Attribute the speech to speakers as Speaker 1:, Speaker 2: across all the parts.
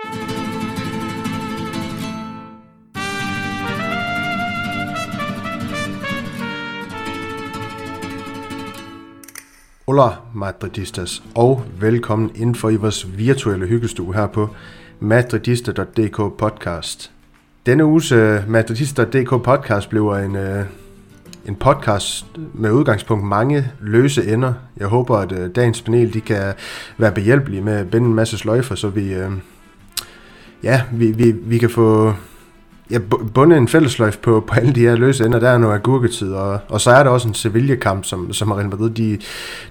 Speaker 1: Hola Madridistas, og velkommen ind for i vores virtuelle hyggestue her på madridista.dk podcast. Denne uges uh, madridista.dk podcast bliver en, uh, en podcast med udgangspunkt mange løse ender. Jeg håber, at uh, dagens panel de kan være behjælpelige med at binde en masse sløjfer, så vi, uh, ja, vi, vi, vi kan få ja, bundet en fællesløjf på, på alle de her løse ender. Der er noget agurketid, og, og så er der også en Sevilla-kamp, som, som Real Madrid de,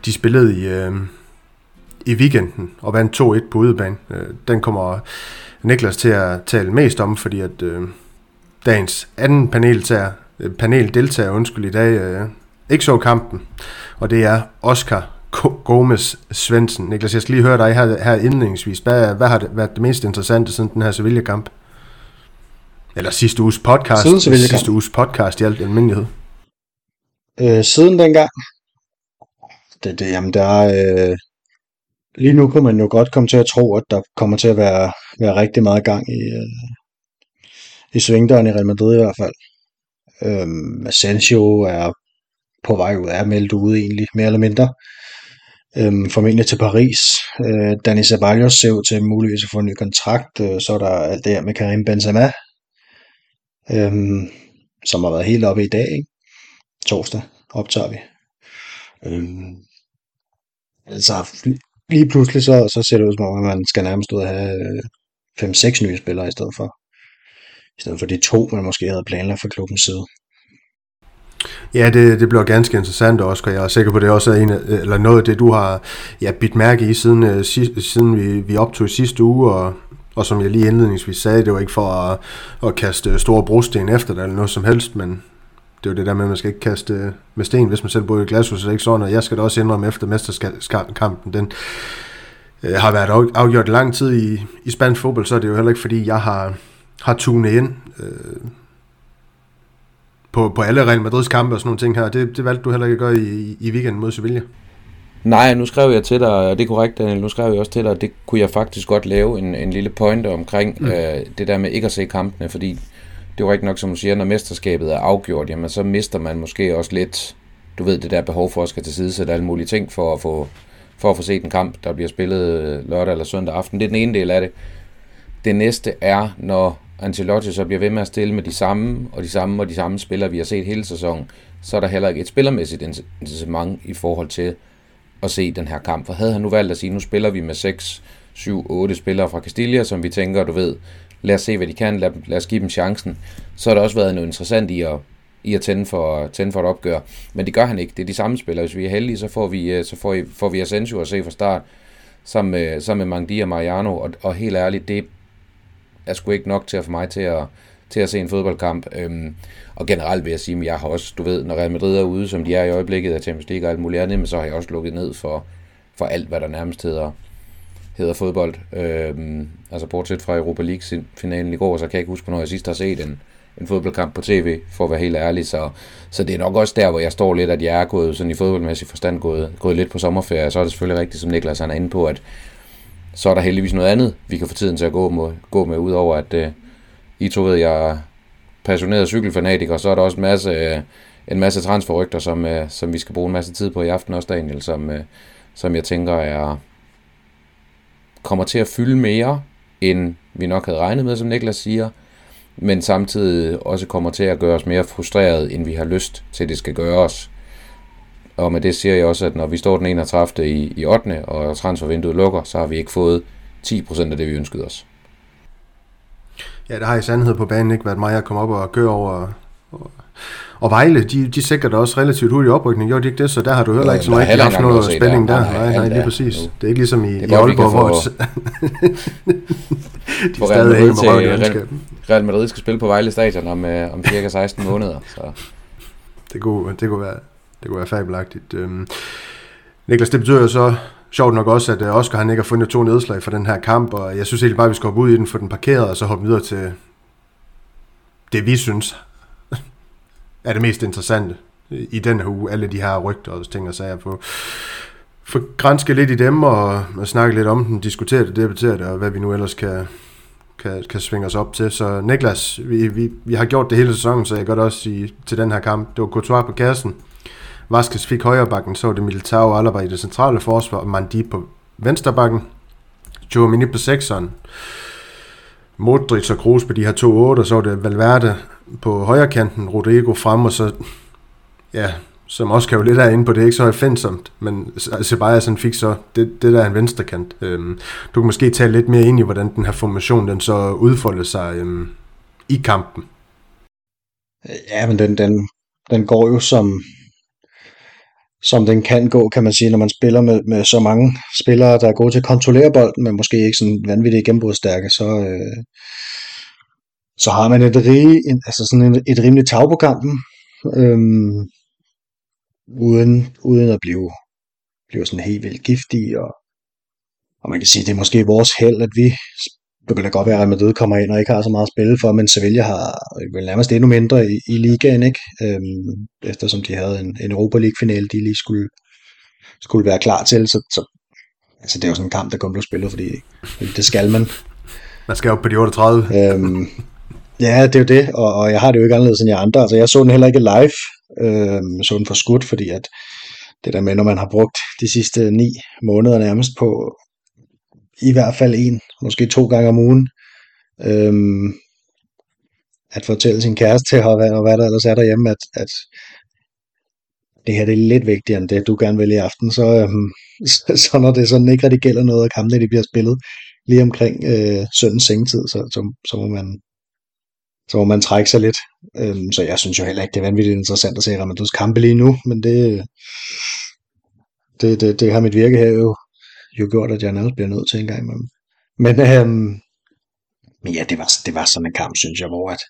Speaker 1: de spillede i, øh, i weekenden og vandt 2-1 på udebane. Øh, den kommer Niklas til at tale mest om, fordi at øh, dagens anden panel øh, paneldeltager panel deltager undskyld i dag øh, ikke så kampen, og det er Oscar Gomes Svendsen. Niklas, jeg skal lige høre dig her, her indledningsvis. Hvad, hvad har det været det mest interessante siden den her Sevilla-kamp? Eller sidste uges podcast. Siden Sevilla sidste uges podcast i alt almindelighed.
Speaker 2: Øh, siden dengang. Det, det, jamen der er, øh, lige nu kunne man jo godt komme til at tro, at der kommer til at være, være rigtig meget gang i, øh, i svingdøren i Real Madrid i hvert fald. Øhm, Asensio er på vej ud af meldt ude egentlig, mere eller mindre. Øhm, formentlig til Paris. Øh, Dani Ceballos ser ud til muligvis at få en ny kontrakt. Øh, så er der alt det her med Karim Benzema, øhm, som har været helt oppe i dag. Ikke? Torsdag optager vi. Øhm, altså, lige pludselig så, så ser det ud som om, at man skal nærmest ud og have øh, 5-6 nye spillere i stedet for. I stedet for de to, man måske havde planlagt fra klubbens side.
Speaker 1: Ja, det, det bliver ganske interessant Oscar. jeg er sikker på, at det også er en, eller noget af det, du har ja, bidt mærke i, siden, øh, siden vi, vi optog i sidste uge, og, og som jeg lige indledningsvis sagde, det var ikke for at, at kaste store brosten efter det, eller noget som helst, men det er jo det der med, at man skal ikke kaste øh, med sten, hvis man selv bor i glashus, så det er ikke sådan, og jeg skal da også indrømme efter mesterkampen, den øh, har været afgjort lang tid i, i spansk fodbold, så er det jo heller ikke, fordi jeg har, har tunet ind øh, på, på alle Real Madrids kampe og sådan nogle ting her. Det, det valgte du heller ikke at gøre i, i weekenden mod Sevilla.
Speaker 3: Nej, nu skrev jeg til dig, og det er korrekt, Daniel, nu skrev jeg også til dig, at det kunne jeg faktisk godt lave en, en lille pointe omkring mm. øh, det der med ikke at se kampene, fordi det er jo ikke nok, som du siger, når mesterskabet er afgjort, jamen så mister man måske også lidt, du ved, det der behov for at skal til side sætte alle mulige ting for at få, for at få set en kamp, der bliver spillet øh, lørdag eller søndag aften. Det er den ene del af det. Det næste er, når Ancelotti så bliver ved med at stille med de samme og de samme og de samme spillere, vi har set hele sæsonen, så er der heller ikke et spillermæssigt incitament i forhold til at se den her kamp. For havde han nu valgt at sige, nu spiller vi med 6, 7, 8 spillere fra Castilla, som vi tænker, du ved, lad os se, hvad de kan, lad, lad os give dem chancen, så har der også været noget interessant i at, i at tænde, for, tænde for et opgør. Men det gør han ikke. Det er de samme spillere. Hvis vi er heldige, så får vi, øh, så får, får vi Asensio at se fra start, sammen med, sammen med Mangdi og Mariano, og, og helt ærligt, det er sgu ikke nok til at få mig til at, til at se en fodboldkamp. Øhm, og generelt vil jeg sige, at jeg har også, du ved, når Real Madrid er ude, som de er i øjeblikket af Champions League og alt muligt andet, så har jeg også lukket ned for, for alt, hvad der nærmest hedder, hedder fodbold. Øhm, altså bortset fra Europa League-finalen i går, så kan jeg ikke huske, hvornår jeg sidst har set en, en fodboldkamp på tv, for at være helt ærlig. Så, så det er nok også der, hvor jeg står lidt, at jeg er gået sådan i fodboldmæssig forstand gået, gået lidt på sommerferie. Så er det selvfølgelig rigtigt, som Niklas han er inde på, at så er der heldigvis noget andet, vi kan få tiden til at gå med, gå med udover at øh, I to ved, jeg er passioneret cykelfanatiker, så er der også en masse, øh, en masse transferrygter, som, øh, som vi skal bruge en masse tid på i aften også, Daniel, som, øh, som jeg tænker er, kommer til at fylde mere, end vi nok havde regnet med, som Niklas siger, men samtidig også kommer til at gøre os mere frustreret, end vi har lyst til, det skal gøre os. Og med det siger jeg også, at når vi står den 31. i, i 8. og transfervinduet lukker, så har vi ikke fået 10% af det, vi ønskede os.
Speaker 1: Ja, det har i sandhed på banen ikke været mig at komme op og køre over og, og Vejle, de, de sikrer da også relativt hurtig oprykning, gjorde de ikke det? Så der har du heller ikke sådan rigtig haft noget spænding der. der. Nej, nej, lige præcis. Nu. Det er ikke ligesom i, i Aalborg, hvor
Speaker 3: de stadig hænger med røven Real Madrid skal spille på Vejle Stadion om, øh, om cirka 16 måneder. Så.
Speaker 1: Det, kunne, det, kunne være, det kunne være fabelagtigt. Øhm, Niklas, det betyder jo så sjovt nok også, at øh, Oscar han ikke har fundet to nedslag for den her kamp, og jeg synes egentlig bare, at vi skal hoppe ud i den, for den parkeret, og så hoppe videre til det, vi synes er det mest interessante i den her uge. Alle de her rygter og ting og sager på. For grænske lidt i dem og, og snakke lidt om dem, diskutere det, debattere det, og hvad vi nu ellers kan, kan, kan svinge os op til. Så Niklas, vi, vi, vi har gjort det hele sæsonen, så jeg kan godt også sige til den her kamp. Det var Courtois på kassen. Vaskes fik højre bakken, så var det Militao Alaba i det centrale forsvar, og Mandi på venstre bakken. Mini på sekseren. Modric og Kroos på de her to otte, og så var det Valverde på højre kanten, Rodrigo frem, og så, ja, som også kan jo lidt er inde på, det er ikke så offensomt, men Ceballos han fik så, det, det der er en venstre kant. Øhm, du kan måske tale lidt mere ind i, hvordan den her formation, den så udfolder sig øhm, i kampen.
Speaker 2: Ja, men den, den, den går jo som, som den kan gå, kan man sige, når man spiller med, med så mange spillere, der er gode til at kontrollere bolden, men måske ikke sådan vanvittigt gennembrudstærke, så, øh, så har man et, rige, altså sådan et, et rimeligt tag på kampen, øh, uden, uden at blive, blive sådan helt vildt giftig, og, og man kan sige, det er måske vores held, at vi det kan da godt være, at Madrid kommer ind og ikke har så meget at spille for, men Sevilla har vel nærmest endnu mindre i, i ligaen, ikke? Øhm, eftersom de havde en, en Europa League-finale, de lige skulle, skulle være klar til. Så, så altså, det er jo sådan en kamp, der kun blev spillet, fordi, fordi det skal man.
Speaker 1: Man skal op på de 38. Øhm,
Speaker 2: ja, det er jo det, og, og jeg har det jo ikke anderledes end jeg andre. Altså, jeg så den heller ikke live, øhm, så den for skudt, fordi at det der med, når man har brugt de sidste ni måneder nærmest på, i hvert fald en, måske to gange om ugen, øhm, at fortælle sin kæreste til, og hvad, og hvad der ellers er derhjemme, at, at det her det er lidt vigtigere end det, du gerne vil i aften, så, øhm, så når det sådan ikke rigtig gælder noget, og kampene de bliver spillet lige omkring øh, søndens sengetid, så, så, så, må man, så må man trække sig lidt. Øhm, så jeg synes jo heller ikke, det er vanvittigt interessant at se Ramadus kampe lige nu, men det, det, det, det har mit virke her jo jo gjort, at jeg nærmest bliver nødt til en gang imellem. Men, øhm, men ja, det var, det var sådan en kamp, synes jeg, hvor at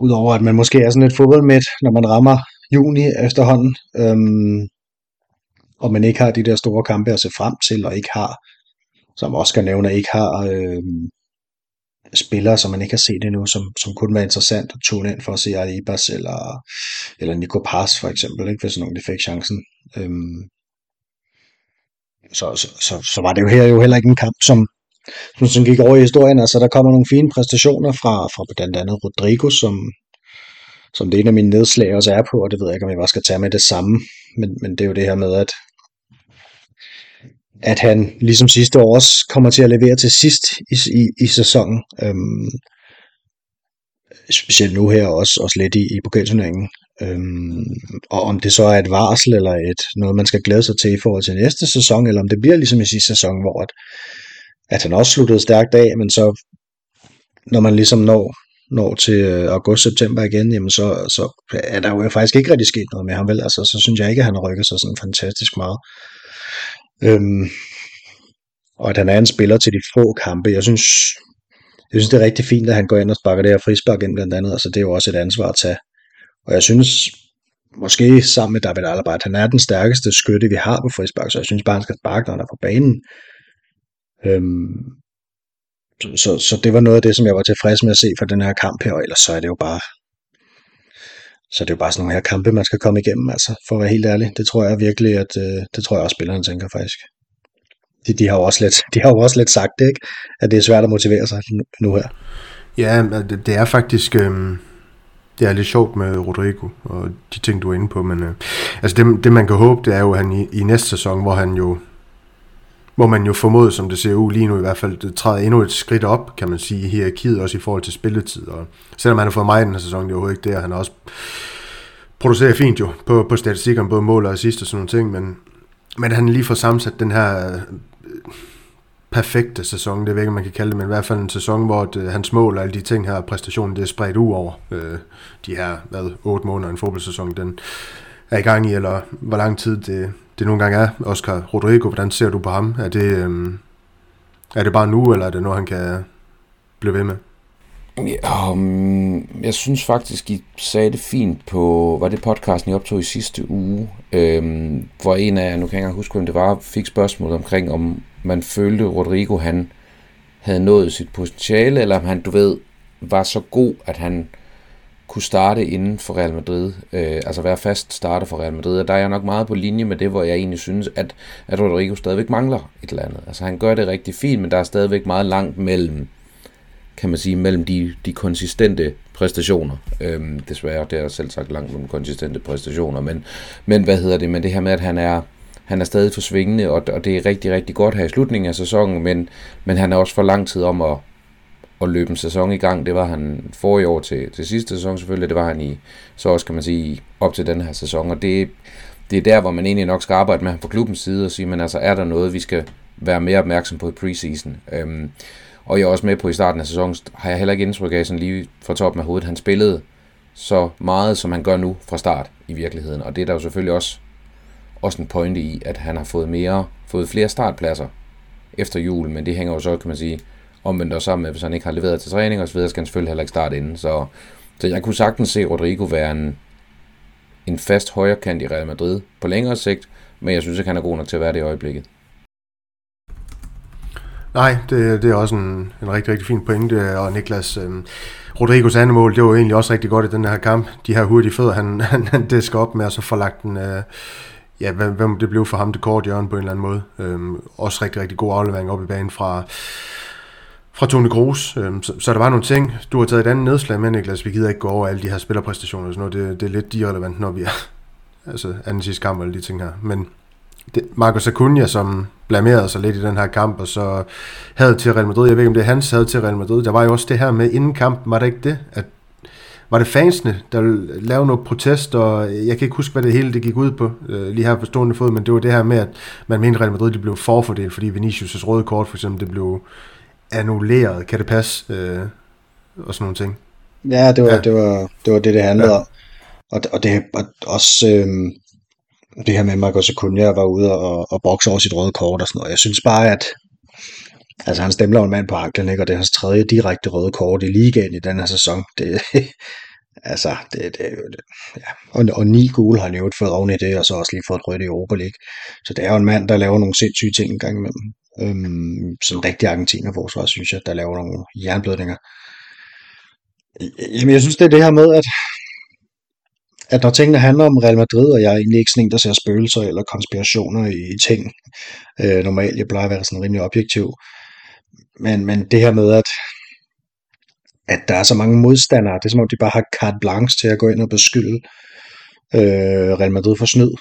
Speaker 2: udover at man måske er sådan lidt fodboldmæt, når man rammer juni efterhånden, øhm, og man ikke har de der store kampe at se frem til, og ikke har, som Oscar nævner, ikke har øhm, spillere, som man ikke har set endnu, som, som kunne være interessant at tune ind for at se Alibas eller, eller Nico Paz for eksempel, ikke, hvis nogen de fik chancen. Øhm, så, så, så, så var det jo her jo heller ikke en kamp, som, som, som gik over i historien. Altså, der kommer nogle fine præstationer fra, fra blandt andet Rodrigo, som, som det ene af mine nedslag også er på, og det ved jeg ikke, om jeg bare skal tage med det samme. Men, men det er jo det her med, at, at han ligesom sidste år også kommer til at levere til sidst i, i, i sæsonen. Øhm, specielt nu her også, også lidt i, i pokalturneringen. Øhm, og om det så er et varsel eller et noget, man skal glæde sig til i forhold til næste sæson, eller om det bliver ligesom i sidste sæson, hvor at, at han også sluttede stærkt af, men så når man ligesom når, når til øh, august-september igen, jamen så, så er der jo faktisk ikke rigtig sket noget med ham, vel? Altså, så synes jeg ikke, at han rykker sig sådan fantastisk meget. Øhm, og at han er en spiller til de få kampe. Jeg synes, jeg synes, det er rigtig fint, at han går ind og sparker det her frispark ind blandt andet. Altså, det er jo også et ansvar at tage. Og jeg synes, måske sammen med David Alaba, at han er den stærkeste skytte, vi har på frisbak, så jeg synes bare, han skal sparke, når han er på banen. Øhm, så, så, så det var noget af det, som jeg var tilfreds med at se for den her kamp her, og ellers så er det jo bare så det er jo bare sådan nogle her kampe, man skal komme igennem, altså, for at være helt ærlig. Det tror jeg virkelig, at øh, det tror jeg også spillerne tænker faktisk. De, de, har jo også lidt, de har jo også lidt sagt det, ikke? At det er svært at motivere sig nu her.
Speaker 1: Ja, det, det er faktisk, øh, det er lidt sjovt med Rodrigo og de ting, du er inde på, men øh, altså det, det, man kan håbe, det er jo, at han i, i næste sæson, hvor han jo hvor man jo formodet, som det ser ud lige nu i hvert fald, det træder endnu et skridt op, kan man sige, i hierarkiet, også i forhold til spilletid. Og selvom han har fået mig i den her sæson, det er overhovedet ikke det, han har også produceret fint jo, på, på statistikken, både mål og assist og sådan nogle ting, men, men han lige får sammensat den her perfekte sæson, det ved ikke, man kan kalde det, men i hvert fald en sæson, hvor det, øh, hans mål og alle de ting her, præstationen, det er spredt ud over øh, de her, hvad, otte måneder en fodboldsæson, den er i gang i, eller hvor lang tid det, det nogle gange er. Oscar Rodrigo, hvordan ser du på ham? Er det, øh, er det bare nu, eller er det noget, han kan blive ved med?
Speaker 3: Ja, um, jeg synes faktisk, I sagde det fint på, var det podcasten, I optog i sidste uge, øhm, hvor en af, nu kan jeg ikke huske, hvem det var, fik spørgsmål omkring, om man følte, Rodrigo han havde nået sit potentiale, eller om han, du ved, var så god, at han kunne starte inden for Real Madrid, øh, altså være fast starter for Real Madrid, og der er jeg nok meget på linje med det, hvor jeg egentlig synes, at, at Rodrigo stadigvæk mangler et eller andet. Altså han gør det rigtig fint, men der er stadigvæk meget langt mellem, kan man sige, mellem de, de konsistente præstationer. Øhm, desværre, det er selv sagt langt mellem konsistente præstationer, men, men hvad hedder det, men det her med, at han er, han er stadig for svingende, og, og det er rigtig, rigtig godt her i slutningen af sæsonen, men, men han er også for lang tid om at, at løbe en sæson i gang. Det var han for i år til, til sidste sæson selvfølgelig, det var han i, så også kan man sige, op til den her sæson, og det, det er der, hvor man egentlig nok skal arbejde med ham fra klubbens side og sige, men altså, er der noget, vi skal være mere opmærksom på i preseason? Øhm, og jeg er også med på, i starten af sæsonen, har jeg heller ikke indtryk af, sådan lige fra toppen af hovedet, han spillede så meget, som han gør nu fra start i virkeligheden. Og det er der jo selvfølgelig også, også en pointe i, at han har fået mere, fået flere startpladser efter jul, men det hænger jo så, kan man sige, omvendt også sammen med, hvis han ikke har leveret til træning og så videre, skal han selvfølgelig heller ikke starte inden. Så, så jeg kunne sagtens se Rodrigo være en, en fast højrekant i Real Madrid på længere sigt, men jeg synes ikke, han er god nok til at være det i øjeblikket.
Speaker 1: Nej, det, det er også en, en rigtig, rigtig fin pointe, og Niklas, øh, Rodrigos andet mål, det var egentlig også rigtig godt i den her kamp. De her hurtige fødder, han, han, han disker op med, og så får lagt den, øh, ja, hvem, hvem det blev for ham, det kort hjørne på en eller anden måde. Øh, også rigtig, rigtig god aflevering op i banen fra, fra Tony Kroos. Øh, så, så, der var nogle ting. Du har taget et andet nedslag med, Niklas. Vi gider ikke gå over alle de her spillerpræstationer og sådan noget. Det, det er lidt irrelevant, når vi er altså anden sidste kamp og alle de ting her. Men Marcos Acuna, som blamerede sig lidt i den her kamp, og så havde til Real Madrid, jeg ved ikke, om det er hans havde til Real Madrid, der var jo også det her med inden kampen, var det ikke det, at var det fansene, der lavede noget protest, og jeg kan ikke huske, hvad det hele det gik ud på, øh, lige her på stående fod, men det var det her med, at man mente, Real Madrid det blev forfordelt, fordi Vinicius' røde kort for eksempel, det blev annulleret. Kan det passe? Øh, og sådan nogle ting.
Speaker 2: Ja, det var, ja. Det, var, det var det, det handlede ja. om. Og, og det og også øh, det her med, Marcos Acuna var ude og, og bokse over sit røde kort og sådan noget. Jeg synes bare, at altså, han stemler en mand på anklen, ikke? og det er hans tredje direkte røde kort i ligaen i den her sæson. Det, altså, det, det, det ja. og, og ni gule har han jo fået oven i det, og så også lige fået et rødt i Europa League. Så det er jo en mand, der laver nogle sindssyge ting en gang imellem. Øhm, sådan rigtig argentiner-forsvar, synes jeg, der laver nogle jernblødninger. Jamen, jeg synes, det er det her med, at at når tingene handler om Real Madrid, og jeg er egentlig ikke sådan en, der ser spøgelser eller konspirationer i ting, øh, normalt, jeg plejer at være sådan rimelig objektiv, men, men det her med, at, at der er så mange modstandere, det er som om de bare har carte blanche til at gå ind og beskylde øh, Real Madrid for snyd,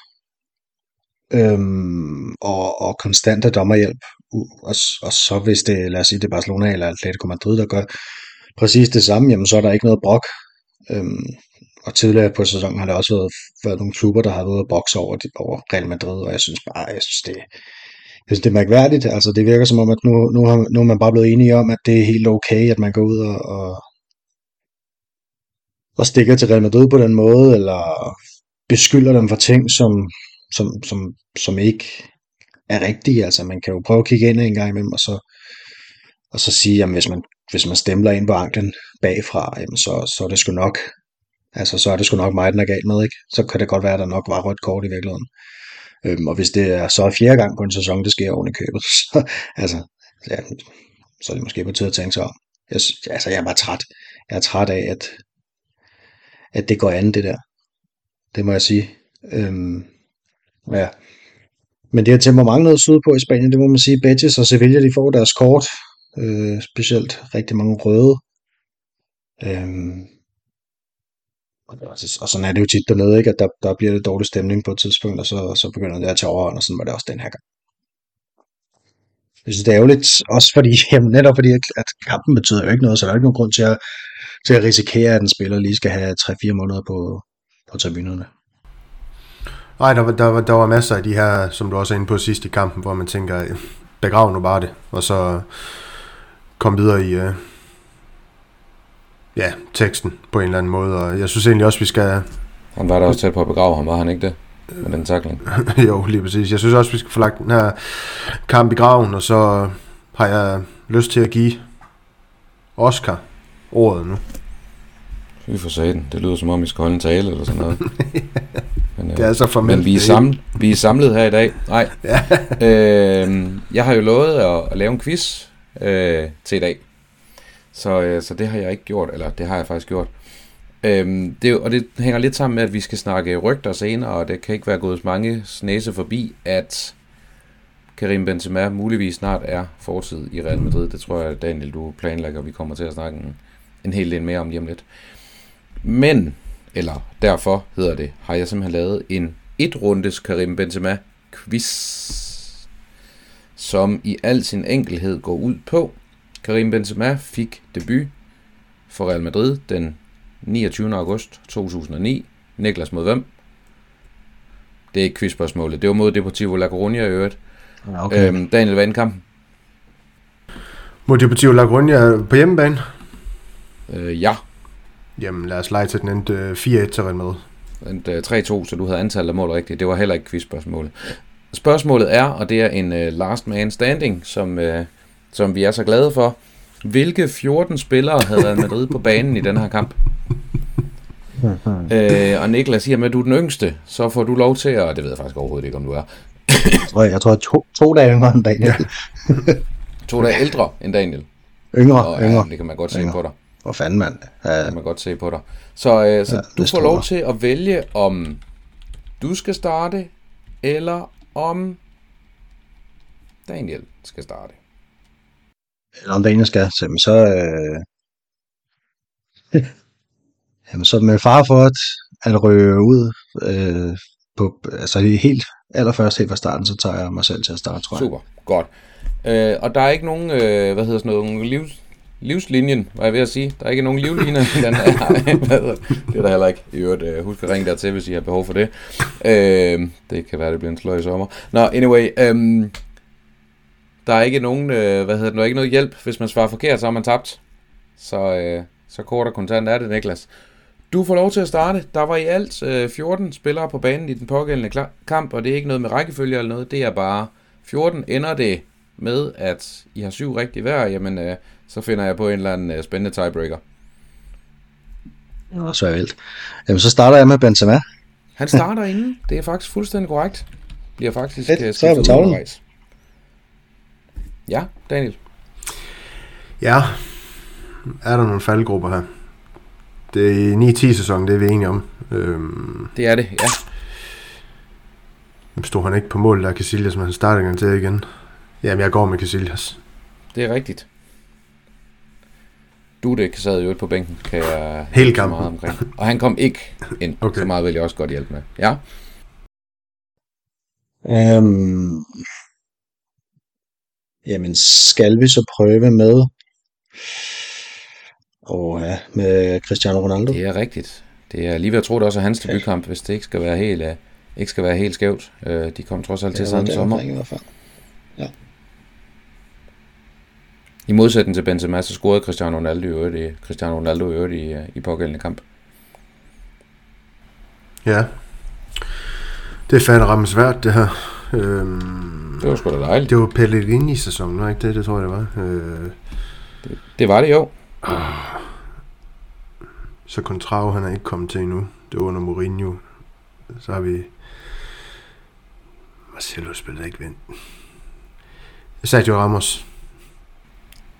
Speaker 2: øhm, og, og konstante dommerhjælp. Og, og så hvis det, lad os sige, det er Barcelona eller Atletico Madrid, der gør præcis det samme, jamen så er der ikke noget brok. Øhm, og tidligere på sæsonen har der også været, været nogle klubber, der har været at bokse over, over Real Madrid, og jeg synes bare, jeg synes det, jeg synes, det er mærkværdigt. Altså, det virker som om, at nu, nu, har, nu er man bare blevet enige om, at det er helt okay, at man går ud og, og, og stikker til Real Madrid på den måde, eller beskylder dem for ting, som, som, som, som ikke er rigtige. Altså, man kan jo prøve at kigge ind en gang imellem, og så, og så sige, at hvis man, hvis man stemler ind på anklen bagfra, jamen så, så er det sgu nok Altså, så er det sgu nok mig, den er galt med, ikke? Så kan det godt være, at der nok var rødt kort i virkeligheden. Øhm, og hvis det er så fjerde gang på en sæson, det sker oven i købet, så, altså, ja, så er det måske på tide at tænke sig om. Jeg, altså, jeg er bare træt. Jeg er træt af, at, at det går an, det der. Det må jeg sige. Øhm, ja. Men det her temperament noget sydpå i Spanien, det må man sige, Betis og Sevilla, de får deres kort. Øh, specielt rigtig mange røde. Øhm, og sådan er det jo tit dernede, ikke? at der, der bliver det dårlig stemning på et tidspunkt, og så, så begynder det at tage overhånd, og sådan var det også den her gang. Jeg synes, det er ærgerligt, også fordi, jamen, netop fordi, at kampen betyder jo ikke noget, så der er ikke nogen grund til at, til at risikere, at en spiller lige skal have 3-4 måneder på, på tribunerne.
Speaker 1: Nej, der, der, der var masser af de her, som du også er inde på sidst i kampen, hvor man tænker, begrav nu bare det, og så kom videre i, øh, ja, teksten på en eller anden måde, og jeg synes egentlig også, vi skal...
Speaker 3: Han var der også tæt på at begrave ham, var han ikke det? Med den takling.
Speaker 1: jo, lige præcis. Jeg synes også, vi skal få lagt den her kamp i graven, og så har jeg lyst til at give Oscar ordet nu.
Speaker 3: Fy for satan. Det lyder som om, vi skal holde en tale eller sådan noget.
Speaker 1: Men, det er altså for
Speaker 3: Men vi er, samlet, vi er samlet her i dag. Nej. øh, jeg har jo lovet at, at lave en quiz øh, til i dag. Så, øh, så det har jeg ikke gjort, eller det har jeg faktisk gjort. Øhm, det, og det hænger lidt sammen med, at vi skal snakke rygter senere, og det kan ikke være gået mange næse forbi, at Karim Benzema muligvis snart er fortid i Real Madrid. Det tror jeg, Daniel, du planlægger, vi kommer til at snakke en, en hel del mere om lige om lidt. Men, eller derfor hedder det, har jeg simpelthen lavet en et-rundes Karim Benzema quiz, som i al sin enkelhed går ud på. Karim Benzema fik debut for Real Madrid den 29. august 2009. Niklas mod hvem? Det er ikke quizspørgsmålet. Det var mod Deportivo La Coruña i øvrigt. Okay. Øhm, Daniel, hvad kampen?
Speaker 1: Mod Deportivo La Coruña på hjemmebane?
Speaker 3: Øh, ja.
Speaker 1: Jamen lad os lege til den endte 4-1 til Real Madrid.
Speaker 3: Endte 3-2, så du havde antallet af mål rigtigt. Det var heller ikke quizspørgsmålet. Spørgsmålet er, og det er en uh, last man standing, som, uh, som vi er så glade for. Hvilke 14 spillere havde Real Madrid på banen i den her kamp? øh, og Niklas siger med, at du er den yngste, så får du lov til at... Det ved jeg faktisk overhovedet ikke, om du er.
Speaker 2: jeg tror, jeg tror to, to dage yngre end Daniel.
Speaker 3: To dage ældre end Daniel.
Speaker 2: Yngre, og, yngre.
Speaker 3: Ja, det kan man godt se yngre. på dig.
Speaker 2: Hvor fanden, mand.
Speaker 3: Ja. Det kan man godt se på dig. Så, øh, så ja, du får lov til at vælge, om du skal starte, eller om Daniel skal starte.
Speaker 2: Eller om Daniel skal, så, så, øh, jamen, så med far for at, at røge ud øh, på, altså helt allerførst helt fra starten, så tager jeg mig selv til at starte, tror jeg.
Speaker 3: Super, godt. Øh, og der er ikke nogen, øh, hvad hedder sådan noget, livs, livslinjen, var jeg ved at sige. Der er ikke nogen livlinje i den her. det er der heller ikke. I øvrigt, øh, husk at ringe der til, hvis I har behov for det. Øh, det kan være, det bliver en sløj i sommer. Nå, anyway. Øh, der er ikke nogen, øh, hvad hedder det, der er ikke noget hjælp. Hvis man svarer forkert, så har man tabt. Så, øh, så kort og kontant er det, Niklas. Du får lov til at starte. Der var i alt øh, 14 spillere på banen i den pågældende kamp, og det er ikke noget med rækkefølge eller noget. Det er bare 14. Ender det med, at I har syv rigtige hver, jamen øh, så finder jeg på en eller anden øh, spændende tiebreaker.
Speaker 2: Nå, så er vildt. Jamen, så starter jeg med Benzema.
Speaker 3: Han starter inden. Det er faktisk fuldstændig korrekt. Bliver faktisk
Speaker 2: Fedt, øh, så er på tavlen.
Speaker 3: Ja, Daniel.
Speaker 1: Ja, er der nogle faldgrupper her? Det er 9-10 sæson, det er vi enige om. Øhm,
Speaker 3: det er det, ja.
Speaker 1: Stod han ikke på mål, der Casillas, men han starter gang til igen. Jamen, jeg går med Casillas.
Speaker 3: Det er rigtigt. Dudek sad jo på bænken, kan jeg...
Speaker 1: Hele kampen. Meget
Speaker 3: omkring. Og han kom ikke ind. Okay. Så meget vil jeg også godt hjælpe med. Ja.
Speaker 2: Øhm, jamen, skal vi så prøve med... Og ja, med Cristiano Ronaldo?
Speaker 3: Det er rigtigt. Det er lige ved at tro, det også er hans debutkamp, hvis det ikke skal være helt, uh, ikke skal være helt skævt. Uh, de kom trods alt til samme sommer. I hvert fald. Ja. I modsætning til Benzema, så scorede Cristiano Ronaldo i øvrigt i, Cristiano Ronaldo i, øvrigt i, øh, i pågældende kamp.
Speaker 1: Ja. Det er fandme ramme svært, det her. Øhm,
Speaker 3: det var sgu da dejligt.
Speaker 1: Det var Pellegrini-sæsonen, var ikke det? Det tror jeg, det var. Øh,
Speaker 3: det, det var det jo. Øh,
Speaker 1: så Contrao, han er ikke kommet til endnu. Det var under Mourinho. Så har vi... Marcelo spillede ikke vind. Sergio Ramos.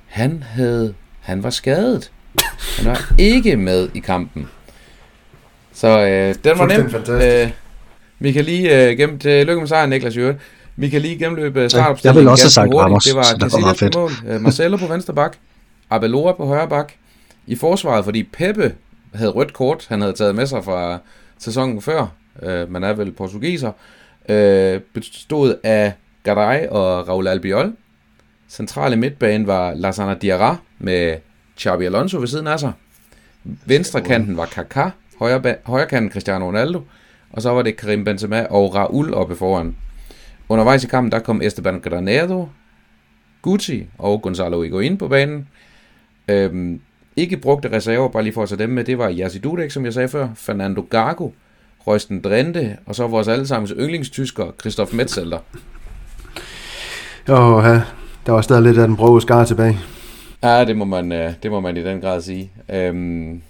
Speaker 3: Han havde... Han var skadet. Han var ikke med i kampen. Så øh, den var nem. Øh, vi kan lige øh, gennem til lykke med sejren, Niklas Jørgen. Vi kan lige gennemløbe
Speaker 2: startopstillingen. Jeg vil også have sagt Ramos,
Speaker 3: Det var Casillas på mål, øh, Marcelo på venstre bak, Abelora på højre bak. I forsvaret, fordi Pepe havde rødt kort, han havde taget med sig fra sæsonen før, øh, man er vel portugiser, øh, bestod af Garay og Raul Albiol. Centrale midtbane var Lasana Diarra med Xabi Alonso ved siden af sig. Venstre kanten var Kaká, højre, højre kanten Cristiano Ronaldo, og så var det Karim Benzema og Raul oppe foran. Undervejs i kampen, der kom Esteban Granado, Gucci og Gonzalo Higuain på banen. Øhm, ikke brugte reserver, bare lige for at tage dem med, det var Jerzy Dudek, som jeg sagde før, Fernando Gago, Røsten Drente, og så vores allesammens yndlingstysker, Christoph Metzelder.
Speaker 1: Jo, ja, der var stadig lidt af den brove skar tilbage.
Speaker 3: Ja, det må man, øh, det må man i den grad sige. Øhm,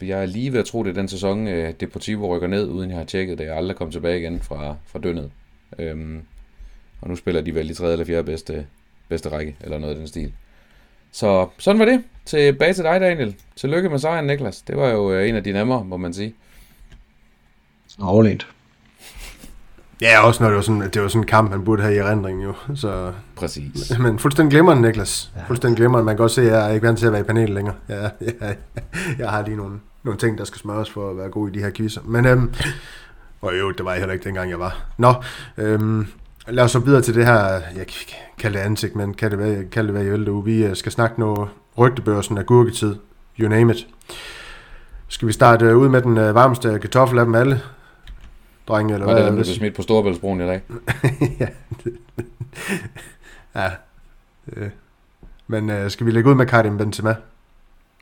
Speaker 3: jeg er lige ved at tro, det er den sæson, øh, Deportivo rykker ned, uden jeg har tjekket det. Jeg er aldrig kommet tilbage igen fra, fra dønnet. Øhm, og nu spiller de vel i tredje eller fjerde bedste, bedste række, eller noget af den stil. Så sådan var det. tilbage til dig, Daniel. Tillykke med sejren, Niklas. Det var jo øh, en af de nemmere, må man sige.
Speaker 2: Overlænt.
Speaker 1: Ja, også når det var sådan, det var sådan en kamp, man burde have i erindring jo. Så,
Speaker 3: Præcis.
Speaker 1: men fuldstændig glimrende, Niklas. Ja. Fuldstændig glimrende. Man kan godt se, at jeg er ikke vant til at være i panelet længere. Ja, ja, jeg har lige nogle, nogle ting, der skal smøres for at være god i de her quizzer. Men, øhm, og jo, det var jeg heller ikke dengang, jeg var. Nå, øhm, lad os så videre til det her, jeg kan ikke kalde det ansigt, men kan det være, kan det være i øl, Vi øh, skal snakke noget rygtebørsen af gurketid. You name it. Skal vi starte øh, ud med den øh, varmeste kartoffel af dem alle? Drenge, eller?
Speaker 3: Var det der blev smidt på Storebæltsbroen i dag?
Speaker 1: ja. ja. Øh. Men øh, skal vi lægge ud med Karim Benzema?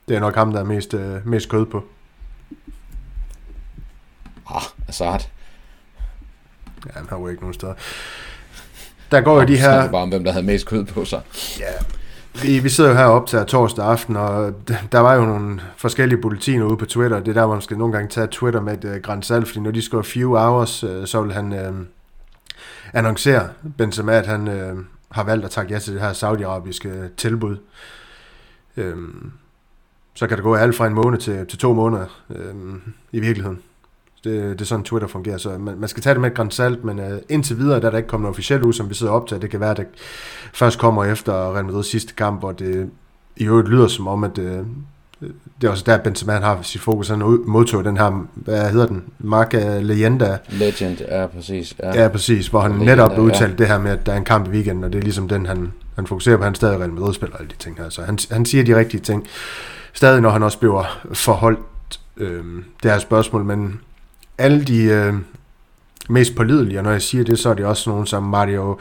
Speaker 1: Det er nok ham, der er mest, øh, mest kød på.
Speaker 3: Ah, Assad.
Speaker 1: Ja, han har jo ikke nogen steder. Der går jo de her...
Speaker 3: Det bare om, hvem der havde mest kød på sig.
Speaker 1: Ja, vi, vi sidder jo her op til torsdag aften, og der var jo nogle forskellige bulletiner ude på Twitter. Det er der, hvor man skal nogle gange tage Twitter med et øh, uh, græns fordi når de skriver few hours, uh, så vil han uh, annoncere Benzema, at han uh, har valgt at takke ja til det her saudiarabiske tilbud. Uh, så kan det gå alt fra en måned til, til to måneder uh, i virkeligheden. Det, det er sådan, Twitter fungerer. Så man, man skal tage det med et græns salt, men uh, indtil videre, der er der ikke kommet noget officielt ud, som vi sidder op til. Det kan være, at det først kommer efter Real Madrid's sidste kamp, hvor det i øvrigt lyder som om, at uh, det er også der, Benzema har sit fokus. Han modtog den her, hvad hedder den? Marca Leyenda.
Speaker 3: Legend, ja, præcis. Ja,
Speaker 1: ja præcis. Hvor han Legenda, netop udtalt ja. det her med, at der er en kamp i weekenden, og det er ligesom den, han, han fokuserer på. Han stadig Real Madrid spiller alle de ting her. Så han, han siger de rigtige ting. Stadig, når han også bliver forholdt øh, det her spørgsmål, men alle de øh, mest pålidelige, og når jeg siger det, så er det også nogen som Mario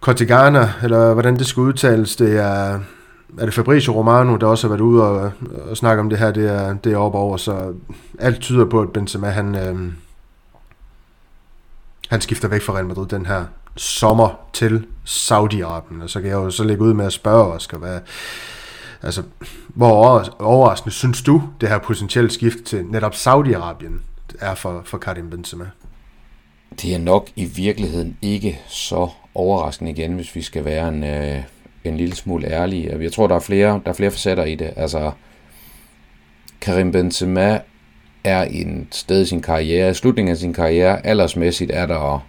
Speaker 1: Cortegana, eller hvordan det skal udtales, det er, er det Fabrizio Romano, der også har været ude og, og snakke om det her, det er, det er op over, så alt tyder på, at Benzema, han, øh, han skifter væk fra Real Madrid den her sommer til Saudi-Arabien, og så kan jeg jo så lægge ud med at spørge Oscar, hvad, altså, hvor overraskende synes du, det her potentielle skift til netop Saudi-Arabien? Er for, for Karim Benzema.
Speaker 3: Det er nok i virkeligheden ikke så overraskende igen, hvis vi skal være en, øh, en lille smule ærlige. Jeg tror, der er flere, der er flere facetter i det. Altså, Karim Benzema er en sted i sin karriere, i slutningen af sin karriere, aldersmæssigt er der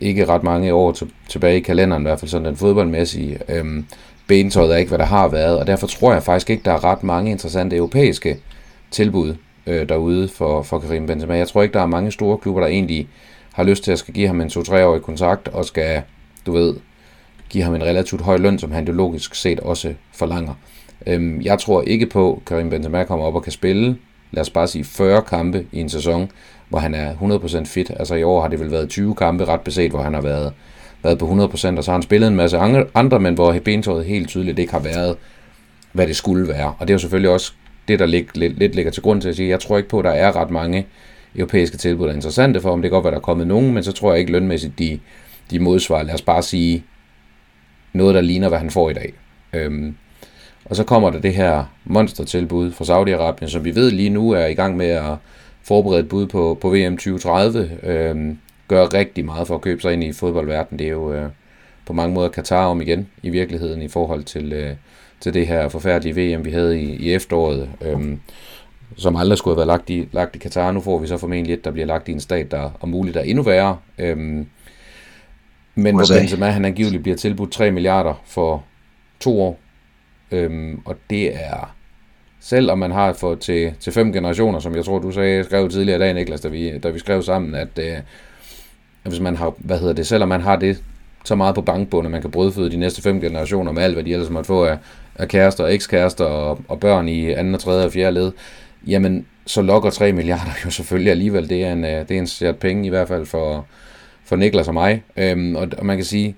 Speaker 3: ikke ret mange år tilbage i kalenderen, i hvert fald sådan den fodboldmæssige. Øhm, bentøjet er ikke, hvad der har været, og derfor tror jeg faktisk ikke, der er ret mange interessante europæiske tilbud øh, derude for, for Karim Benzema. Jeg tror ikke, der er mange store klubber, der egentlig har lyst til at skal give ham en 2-3-årig kontrakt, og skal, du ved, give ham en relativt høj løn, som han jo logisk set også forlanger. Øhm, jeg tror ikke på, at Karim Benzema kommer op og kan spille, lad os bare sige 40 kampe i en sæson, hvor han er 100% fit. Altså i år har det vel været 20 kampe ret beset, hvor han har været, været på 100%, og så har han spillet en masse andre, men hvor bentøjet helt tydeligt ikke har været, hvad det skulle være. Og det er jo selvfølgelig også det, der lig, lidt, lidt ligger til grund til at sige, jeg tror ikke på, at der er ret mange europæiske tilbud, der er interessante for, om det kan godt være, der er kommet nogen, men så tror jeg ikke lønmæssigt, de, de modsvarer, lad os bare sige, noget, der ligner, hvad han får i dag. Øhm, og så kommer der det her monstertilbud fra Saudi-Arabien, som vi ved lige nu er i gang med at forberede et bud på, på VM 2030. Øhm, gør rigtig meget for at købe sig ind i fodboldverdenen. Det er jo øh, på mange måder Katar om igen i virkeligheden i forhold til, øh, til det her forfærdelige VM, vi havde i, i efteråret, øhm, som aldrig skulle have været lagt i, lagt i Katar. Nu får vi så formentlig et, der bliver lagt i en stat, der om muligt er endnu værre. Øhm, men hvor Benzema han angiveligt bliver tilbudt 3 milliarder for to år. Øhm, og det er, selv om man har fået til, til fem generationer, som jeg tror, du sagde, skrev tidligere i dag, Niklas, da vi, da vi skrev sammen, at øh, hvis man har, hvad hedder det, selvom man har det så meget på bankbunden, at man kan brødføde de næste fem generationer med alt, hvad de ellers måtte få af, af kærester og ekskærester og, og børn i anden, og tredje og fjerde led, jamen så lokker 3 milliarder jo selvfølgelig alligevel. Det er en, øh, det er en sæt penge i hvert fald for, for Niklas og mig. Øhm, og, og man kan sige,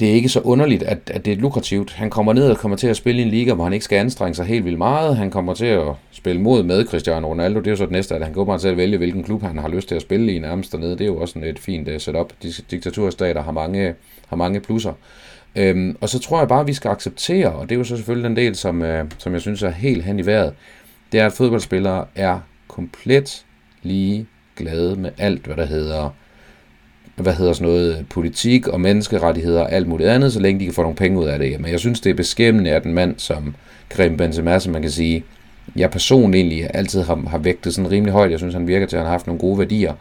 Speaker 3: det er ikke så underligt, at, at det er lukrativt. Han kommer ned og kommer til at spille i en liga, hvor han ikke skal anstrenge sig helt vildt meget. Han kommer til at spille mod med Cristiano Ronaldo. Det er jo så det næste, at han kommer til at vælge, hvilken klub han har lyst til at spille i nærmest dernede. Det er jo også et fint uh, setup. Diktaturstater har mange, har mange plusser. Øhm, og så tror jeg bare, at vi skal acceptere, og det er jo så selvfølgelig den del, som, øh, som jeg synes er helt hen i vejret, det er, at fodboldspillere er komplet lige glade med alt, hvad der hedder hvad hedder sådan noget, politik og menneskerettigheder og alt muligt andet, så længe de kan få nogle penge ud af det. Men jeg synes, det er beskæmmende, at en mand som Karim Benzema, som man kan sige, jeg personligt egentlig altid har, har vægtet sådan rimelig højt. Jeg synes, han virker til, at han har haft nogle gode værdier.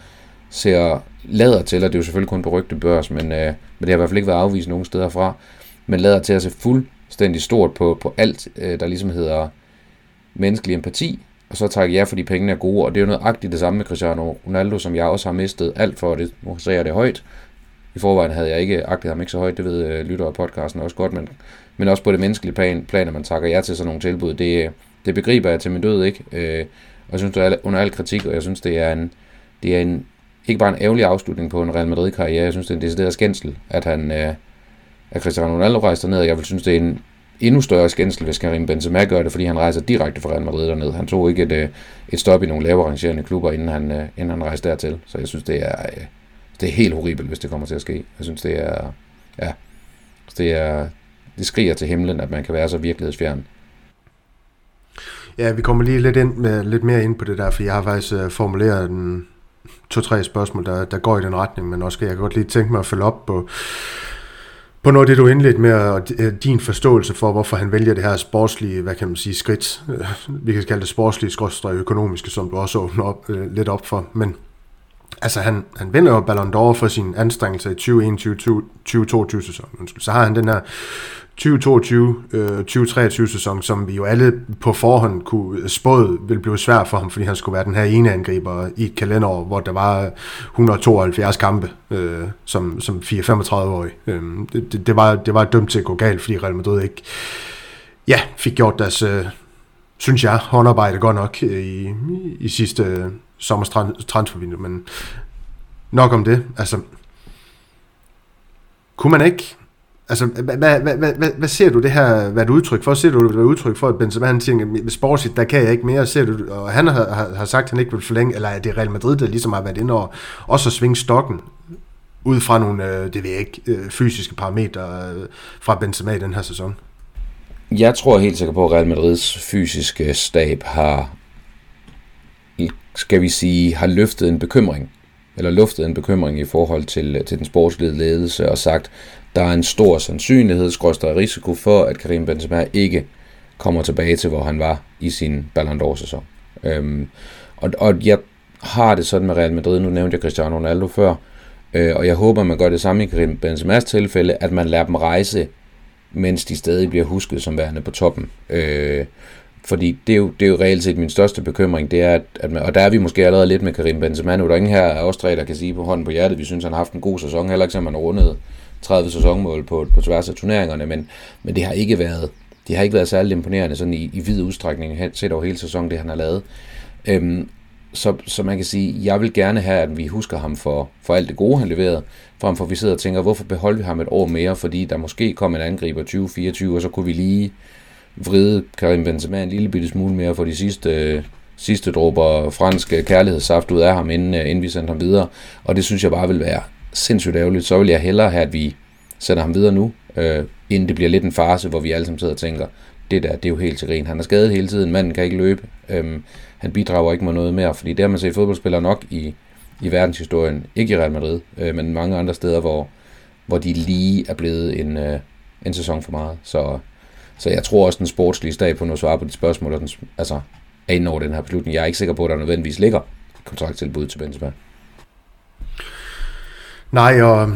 Speaker 3: Ser lader til, og det er jo selvfølgelig kun på rygte børs, men, øh, men det har i hvert fald ikke været afvist nogen steder fra, men lader til at se fuldstændig stort på, på alt, øh, der ligesom hedder menneskelig empati, og så takke ja, fordi pengene er gode, og det er jo noget agtigt det samme med Cristiano Ronaldo, som jeg også har mistet alt for, det, nu ser jeg det højt, i forvejen havde jeg ikke agtet ham ikke så højt, det ved øh, lytter af podcasten også godt, men, men også på det menneskelige plan, plan, at man takker ja til sådan nogle tilbud, det, det begriber jeg til min død, ikke? Øh, og jeg synes, det er under al kritik, og jeg synes, det er en, det er en ikke bare en ærgerlig afslutning på en Real Madrid-karriere, jeg synes, det er en decideret skændsel, at han, øh, at Cristiano Ronaldo rejser ned, jeg vil synes, det er en endnu større skændsel, hvis Karim Benzema gør det, fordi han rejser direkte fra Real Madrid derned. Han tog ikke et, øh, et stop i nogle lavere rangerende klubber, inden han, øh, inden han rejste dertil. Så jeg synes, det er, øh, det er helt horribelt, hvis det kommer til at ske. Jeg synes, det er, ja, det er, det skriger til himlen, at man kan være så virkelighedsfjern.
Speaker 1: Ja, vi kommer lige lidt, ind med, lidt mere ind på det der, for jeg har faktisk øh, formuleret en to-tre spørgsmål, der, der går i den retning, men også jeg kan godt lige tænke mig at følge op på, på noget af det, du indledte med, og øh, din forståelse for, hvorfor han vælger det her sportslige, hvad kan man sige, skridt, øh, vi kan kalde det sportslige, skrådstræk økonomiske, som du også åbner op, øh, lidt op for, men altså han, han vinder jo Ballon d'Or for sin anstrengelse i 2021-2022 sæsonen, Så har han den her 2022-2023 øh, sæson, som vi jo alle på forhånd kunne spåde ville blive svært for ham, fordi han skulle være den her ene angriber i et kalenderår, hvor der var 172 kampe øh, som, som 4-35-årig. Øh, det, det, det, var, det var dømt til at gå galt, fordi Real Madrid ikke ja, fik gjort deres, øh, synes jeg, håndarbejde godt nok øh, i, i sidste øh, sommers transfervindue, men nok om det. Altså, kunne man ikke Altså, hvad, hvad, hvad, hvad, hvad ser du det her hvad et udtryk for? Ser du det udtryk for, at Benzema han siger, at sportsligt, der kan jeg ikke mere? Ser du, og han har, har, har sagt, at han ikke vil forlænge, eller er det Real Madrid, der ligesom har været inde over, også at svinge stokken ud fra nogle, øh, det ved jeg ikke, øh, fysiske parametre øh, fra Benzema i den her sæson?
Speaker 3: Jeg tror helt sikkert på, at Real Madrids fysiske stab har, skal vi sige, har løftet en bekymring eller luftet en bekymring i forhold til, øh, til den sportslige ledelse og sagt, der er en stor sandsynlighed, skråstrej risiko for, at Karim Benzema ikke kommer tilbage til, hvor han var i sin Ballon d'Or-sæson. Øhm, og, og jeg har det sådan med Real Madrid, nu nævnte jeg Cristiano Ronaldo før, øh, og jeg håber, man gør det samme i Karim Benzema's tilfælde, at man lader dem rejse, mens de stadig bliver husket som værende på toppen. Øh, fordi det er, jo, det er jo reelt set min største bekymring, det er, at, at man, og der er vi måske allerede lidt med Karim Benzema nu, der er ingen her af os tre, der kan sige på hånden på hjertet, vi synes, han har haft en god sæson, heller ikke, som man rundede rundet 30 sæsonmål på, på tværs af turneringerne, men, men det har ikke været det har ikke været særlig imponerende sådan i, i vid udstrækning set over hele sæsonen, det han har lavet. Øhm, så, så man kan sige, jeg vil gerne have, at vi husker ham for, for alt det gode, han leverede, frem for at vi sidder og tænker, hvorfor beholder vi ham et år mere, fordi der måske kom en angriber 2024, og så kunne vi lige vride Karim Benzema en lille bitte smule mere for de sidste, sidste dråber fransk kærlighedssaft ud af ham, inden, øh, inden vi sendte ham videre. Og det synes jeg bare vil være sindssygt ærgerligt, så vil jeg hellere have, at vi sender ham videre nu, øh, inden det bliver lidt en farse, hvor vi alle sammen sidder og tænker, det der, det er jo helt til grin. Han er skadet hele tiden, manden kan ikke løbe, øhm, han bidrager ikke med noget mere, fordi det har man set fodboldspillere nok i, i verdenshistorien, ikke i Real Madrid, øh, men mange andre steder, hvor, hvor de lige er blevet en, øh, en sæson for meget. Så, så jeg tror også, den sportslige stab på noget svar på de spørgsmål, den, altså, er inde over den her beslutning. Jeg er ikke sikker på, at der nødvendigvis ligger kontrakttilbud til Benzema.
Speaker 1: Nej, og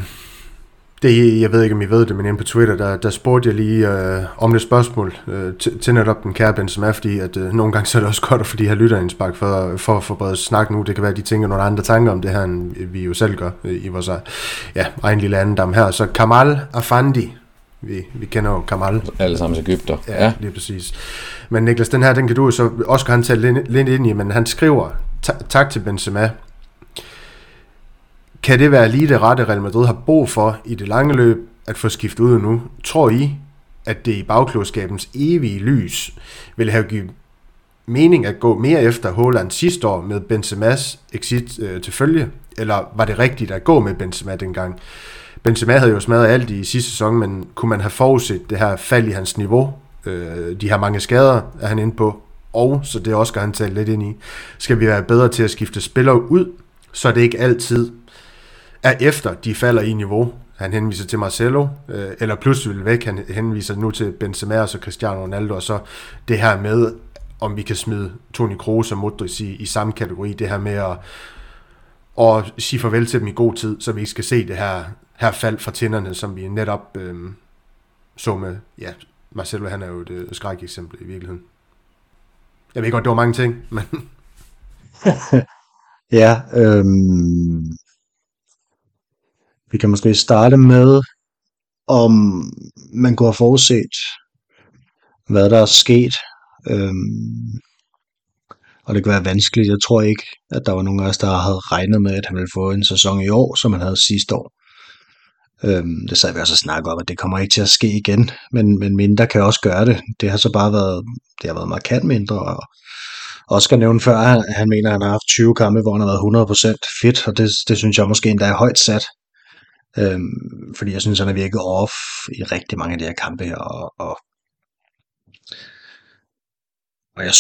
Speaker 1: det, jeg ved ikke, om I ved det, men inde på Twitter, der, der spurgte jeg lige øh, om det spørgsmål øh, til, til netop den kære Benzema, fordi at øh, nogle gange så er det også godt at få de her lytterindspark for, for at forberede snak nu. Det kan være, at de tænker nogle andre tanker om det her, end vi jo selv gør øh, i vores ja, egen lille andendam her. Så Kamal Afandi, vi, vi kender jo Kamal.
Speaker 3: Alle sammen Ægypter.
Speaker 1: Ja, ja, lige præcis. Men Niklas, den her, den kan du så også han tage lidt ind i, men han skriver, tak til Benzema, kan det være lige det rette, Real Madrid har brug for i det lange løb at få skiftet ud nu? Tror I, at det i bagklodskabens evige lys vil have givet mening at gå mere efter Haaland sidste år med Benzema's exit øh, til følge? Eller var det rigtigt at gå med Benzema dengang? Benzema havde jo smadret alt i sidste sæson, men kunne man have forudset det her fald i hans niveau? Øh, de her mange skader, er han inde på. Og, så det også også han tale lidt ind i, skal vi være bedre til at skifte spillere ud, så det ikke altid er efter de falder i niveau. Han henviser til Marcelo, øh, eller pludselig vil væk. Han henviser nu til Benzema og så Cristiano Ronaldo, og så det her med, om vi kan smide Toni Kroos og Modric i, i samme kategori. Det her med at, og sige farvel til dem i god tid, så vi ikke skal se det her, her fald fra tænderne, som vi netop øh, så med, ja, Marcelo han er jo et øh, skræk eksempel i virkeligheden. Jeg ved godt, det var mange ting, men...
Speaker 2: ja, øhm, vi kan måske starte med, om man kunne have forudset, hvad der er sket. Øhm, og det kan være vanskeligt. Jeg tror ikke, at der var nogen af os, der havde regnet med, at han ville få en sæson i år, som han havde sidste år. Øhm, det sad vi også og snakke om, at det kommer ikke til at ske igen, men, men mindre kan også gøre det. Det har så bare været, det har været markant mindre, og Oscar nævnte før, at han, han mener, at han har haft 20 kampe, hvor han har været 100% fit, og det, det synes jeg måske endda er højt sat. Øhm, fordi jeg synes, han har virket off i rigtig mange af de her kampe her, og, og, og jeg,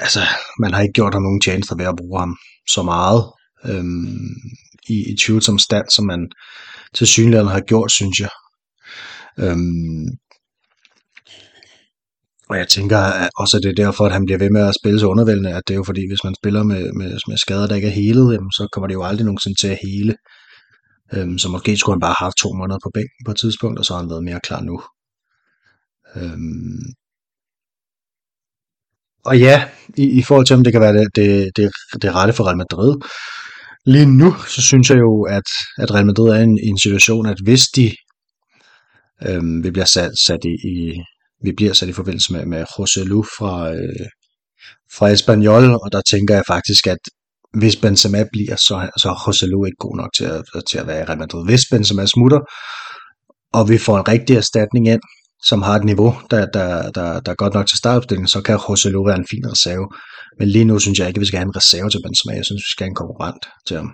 Speaker 2: altså, man har ikke gjort ham nogen tjenester ved at bruge ham så meget øhm, i, i tvivlsom stand, som man til synligheden har gjort, synes jeg. Øhm, og jeg tænker at også, at det er derfor, at han bliver ved med at spille så undervældende, at det er jo fordi, hvis man spiller med, med, med skader, der ikke er helet, jamen, så kommer det jo aldrig nogensinde til at hele. Øhm, så måske skulle han bare have haft to måneder på bænken på et tidspunkt, og så har han været mere klar nu. Øhm, og ja, i, i forhold til om det kan være det, det, det, det rette for Real Madrid, lige nu, så synes jeg jo, at, at Real Madrid er i en situation, at hvis de øhm, vi bliver sat, sat i, i, vi bliver sat i forbindelse med, med José Lu fra, øh, fra Espanyol, og der tænker jeg faktisk, at hvis Benzema bliver, så, så er José Lu ikke god nok til at, til at være i Real Madrid. Hvis Benzema smutter, og vi får en rigtig erstatning ind, som har et niveau, der, der, der, der er godt nok til startopstillingen, så kan José Lu være en fin reserve. Men lige nu synes jeg ikke, at vi skal have en reserve til Benzema. Jeg synes, vi skal have en konkurrent til ham.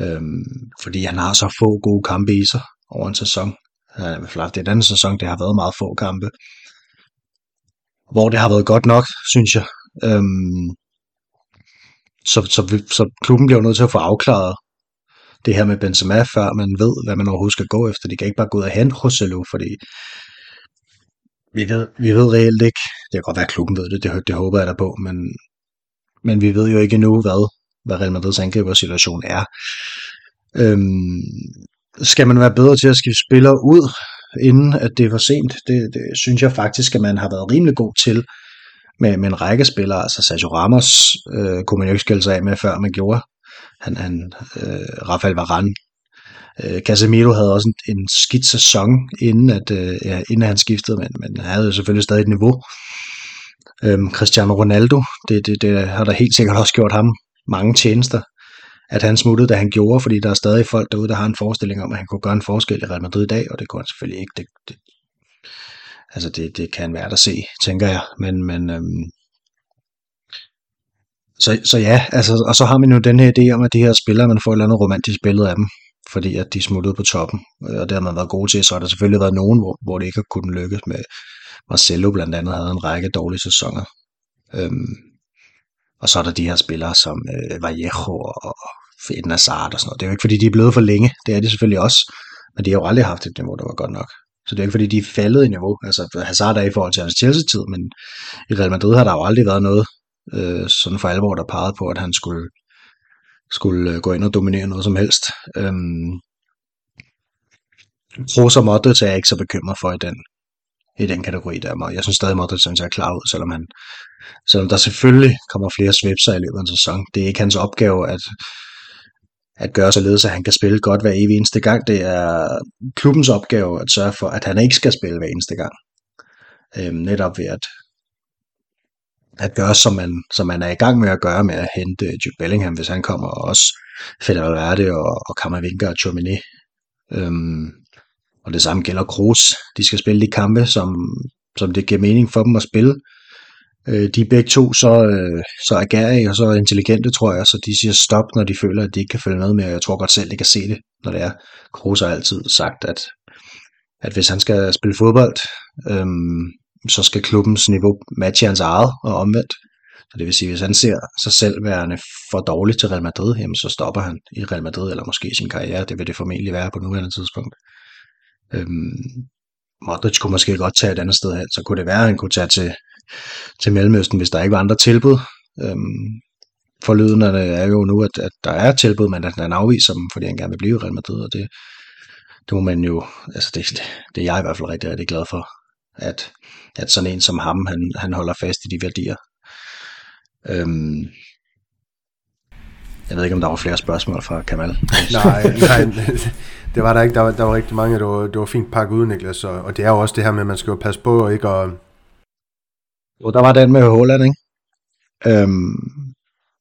Speaker 2: Øhm, fordi han har så få gode kampe i sig over en sæson. Han har i hvert fald haft et sæson, det har været meget få kampe. Hvor det har været godt nok, synes jeg. Øhm, så, så, vi, så klubben bliver nødt til at få afklaret det her med Benzema, før man ved, hvad man overhovedet skal gå efter. De kan ikke bare gå ud og hente Rossello, fordi vi ved, vi ved reelt ikke, det kan godt være, at klubben ved det, det, det håber jeg da på, men, men vi ved jo ikke endnu, hvad, hvad Real Madrids angribersituation er. Øhm, skal man være bedre til at skifte spillere ud, inden at det er for sent? Det, det synes jeg faktisk, at man har været rimelig god til med, med en række spillere. Altså Sergio Ramos øh, kunne man jo ikke skille sig af med, før man gjorde. Han, han, øh, Rafael Varane Øh, Casemiro havde også en, en skidt sæson, inden, at, øh, ja, inden han skiftede, men, men han havde selvfølgelig stadig et niveau. Øhm, Cristiano Ronaldo, det, det, det har der helt sikkert også gjort ham mange tjenester, at han smuttede, da han gjorde, fordi der er stadig folk derude, der har en forestilling om, at han kunne gøre en forskel i Real Madrid i dag, og det kunne han selvfølgelig ikke. Det, det, altså det, det kan være at se, tænker jeg, men, men øhm, så, så ja, altså, og så har man jo den her idé om, at de her spillere, man får et eller andet romantisk billede af dem fordi at de smuttede på toppen, øh, og det har man været gode til. Så har der selvfølgelig været nogen, hvor, hvor det ikke har kunnet lykkes med. Marcelo blandt andet havde en række dårlige sæsoner. Øhm, og så er der de her spillere som øh, Vallejo og Eden Hazard og sådan noget. Det er jo ikke fordi, de er blevet for længe. Det er de selvfølgelig også. Men de har jo aldrig haft et niveau, der var godt nok. Så det er ikke fordi, de er faldet i niveau. Altså Hazard er i forhold til hans Chelsea-tid, men i Real Madrid har der jo aldrig været noget øh, sådan for alvor, der pegede på, at han skulle skulle øh, gå ind og dominere noget som helst. Øhm, Rosa Modric er jeg ikke så bekymret for i den, i den kategori der. Jeg synes stadig, Modric ser klar ud, selvom, han, selvom der selvfølgelig kommer flere svipser i løbet af en sæson. Det er ikke hans opgave at, at gøre således, at han kan spille godt hver evig eneste gang. Det er klubbens opgave at sørge for, at han ikke skal spille hver eneste gang. Øhm, netop ved at at gøre, som man, som man er i gang med at gøre med at hente øh, Jude Bellingham, hvis han kommer, og også Fede Valverde og, og Kammervinker og Chomini. Øhm, og det samme gælder Kroos. De skal spille de kampe, som, som det giver mening for dem at spille. Øh, de er begge to så, øh, så agerige og så intelligente, tror jeg, så de siger stop, når de føler, at de ikke kan følge med og Jeg tror godt selv, de kan se det, når det er. Kroos har altid sagt, at, at hvis han skal spille fodbold, øhm, så skal klubbens niveau matche hans eget, og omvendt. Så det vil sige, hvis han ser sig selv værende for dårlig til Real Madrid, jamen så stopper han i Real Madrid, eller måske sin karriere. Det vil det formentlig være på nuværende tidspunkt. Øhm, Modric kunne måske godt tage et andet sted hen, så kunne det være, at han kunne tage til, til Mellemøsten, hvis der ikke var andre tilbud. Øhm, forlydende er jo nu, at, at der er tilbud, men at han afviser dem, fordi han gerne vil blive i Real Madrid, og det, det må man jo, altså det, det, det er jeg i hvert fald rigtig, rigtig glad for, at, at sådan en som ham, han, han holder fast i de værdier. Øhm, jeg ved ikke, om der var flere spørgsmål fra Kamal.
Speaker 1: nej, nej, det var der ikke. Der var, der var rigtig mange, det var, det var fint pakket ud, Niklas. Og, og det er jo også det her med, at man skal jo passe på og ikke at...
Speaker 2: Jo, der var den med Holland, ikke? Øhm,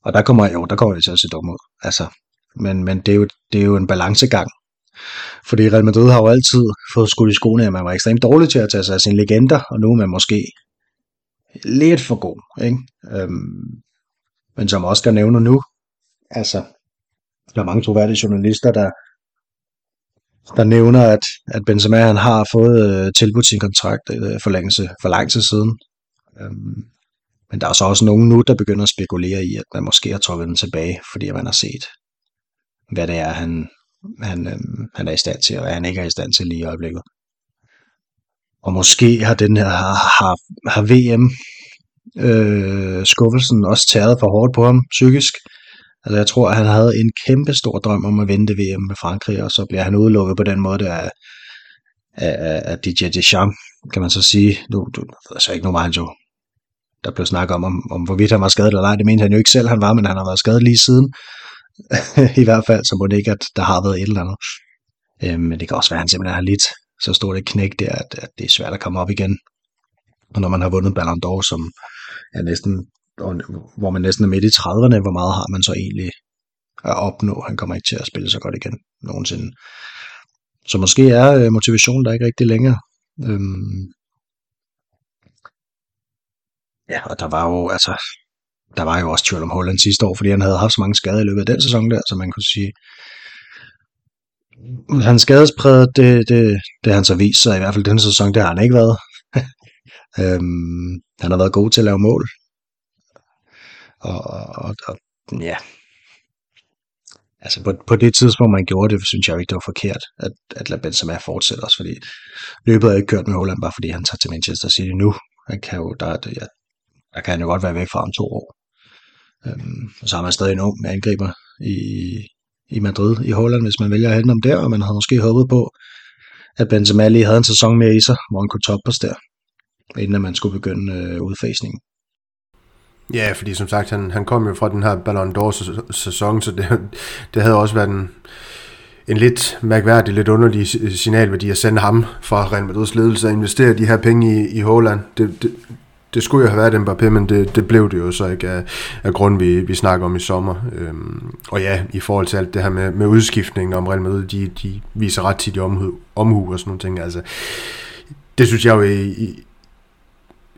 Speaker 2: og der kommer, jo, der kommer vi til at se dum ud. Altså, men, men det, er jo, det er jo en balancegang. Fordi Real Madrid har jo altid fået skudt i skoene, at man var ekstremt dårlig til at tage sig af sine legender, og nu er man måske lidt for god. Ikke? Øhm, men som Oscar nævner nu, altså, der er mange troværdige journalister, der, der nævner, at, at Benzema han har fået øh, tilbudt sin kontrakt øh, forlængelse for lang tid siden. Øhm, men der er så også nogen nu, der begynder at spekulere i, at man måske har trukket den tilbage, fordi man har set, hvad det er, han, han, øhm, han er i stand til, og hvad han ikke er i stand til lige i øjeblikket. Og måske har den her har, har, har VM øh, skuffelsen også taget for hårdt på ham psykisk. Altså jeg tror, at han havde en kæmpe stor drøm om at vinde VM med Frankrig, og så bliver han udelukket på den måde af, af, af DJ Deschamps, kan man så sige. Nu, du, altså ikke nu var han jo, der blev snakket om, om, om hvorvidt han var skadet eller ej. Det mente han jo ikke selv, han var, men han har været skadet lige siden. I hvert fald, så må det ikke, at der har været et eller andet. Øh, men det kan også være, at han simpelthen har lidt så stort et knæk der, at, at det er svært at komme op igen. Og når man har vundet Ballon d'Or, som er næsten, hvor man næsten er midt i 30'erne, hvor meget har man så egentlig at opnå? Han kommer ikke til at spille så godt igen nogensinde. Så måske er øh, motivationen der ikke rigtig længere. Øhm, ja, og der var jo, altså, der var jo også tvivl om Holland sidste år, fordi han havde haft så mange skader i løbet af den sæson der, så man kunne sige, han skadespræget, det, det, det han så vist sig, i hvert fald den sæson, det har han ikke været. øhm, han har været god til at lave mål. Og, og, og ja, altså på, på det tidspunkt, man gjorde det, synes jeg ikke, det var forkert, at, at lade Benzema fortsætte også, fordi løbet er ikke kørt med Holland, bare fordi han tager til Manchester City nu. Han kan jo, der, ja, der kan han jo godt være væk fra om to år. Øhm, og så har man stadig en ung angriber i, i Madrid, i Holland, hvis man vælger at hente ham der, og man havde måske håbet på, at Benzema lige havde en sæson mere i sig, hvor han kunne toppe os der, inden man skulle begynde øh, udfasningen.
Speaker 1: Ja, fordi som sagt, han, han kom jo fra den her Ballon d'Or-sæson, så det, det havde også været en, en lidt mærkværdig, lidt underlig signalværdi at sende ham fra Real Madrids ledelse og investere de her penge i, i Holland. Det, det, det skulle jo have været Mbappé, men det, det blev det jo så ikke af, af grund, vi, vi snakker om i sommer. Øhm, og ja, i forhold til alt det her med, med udskiftningen om Real Madrid, de, de viser ret tit omhu, omhu og sådan nogle ting. Altså, det synes jeg jo i, i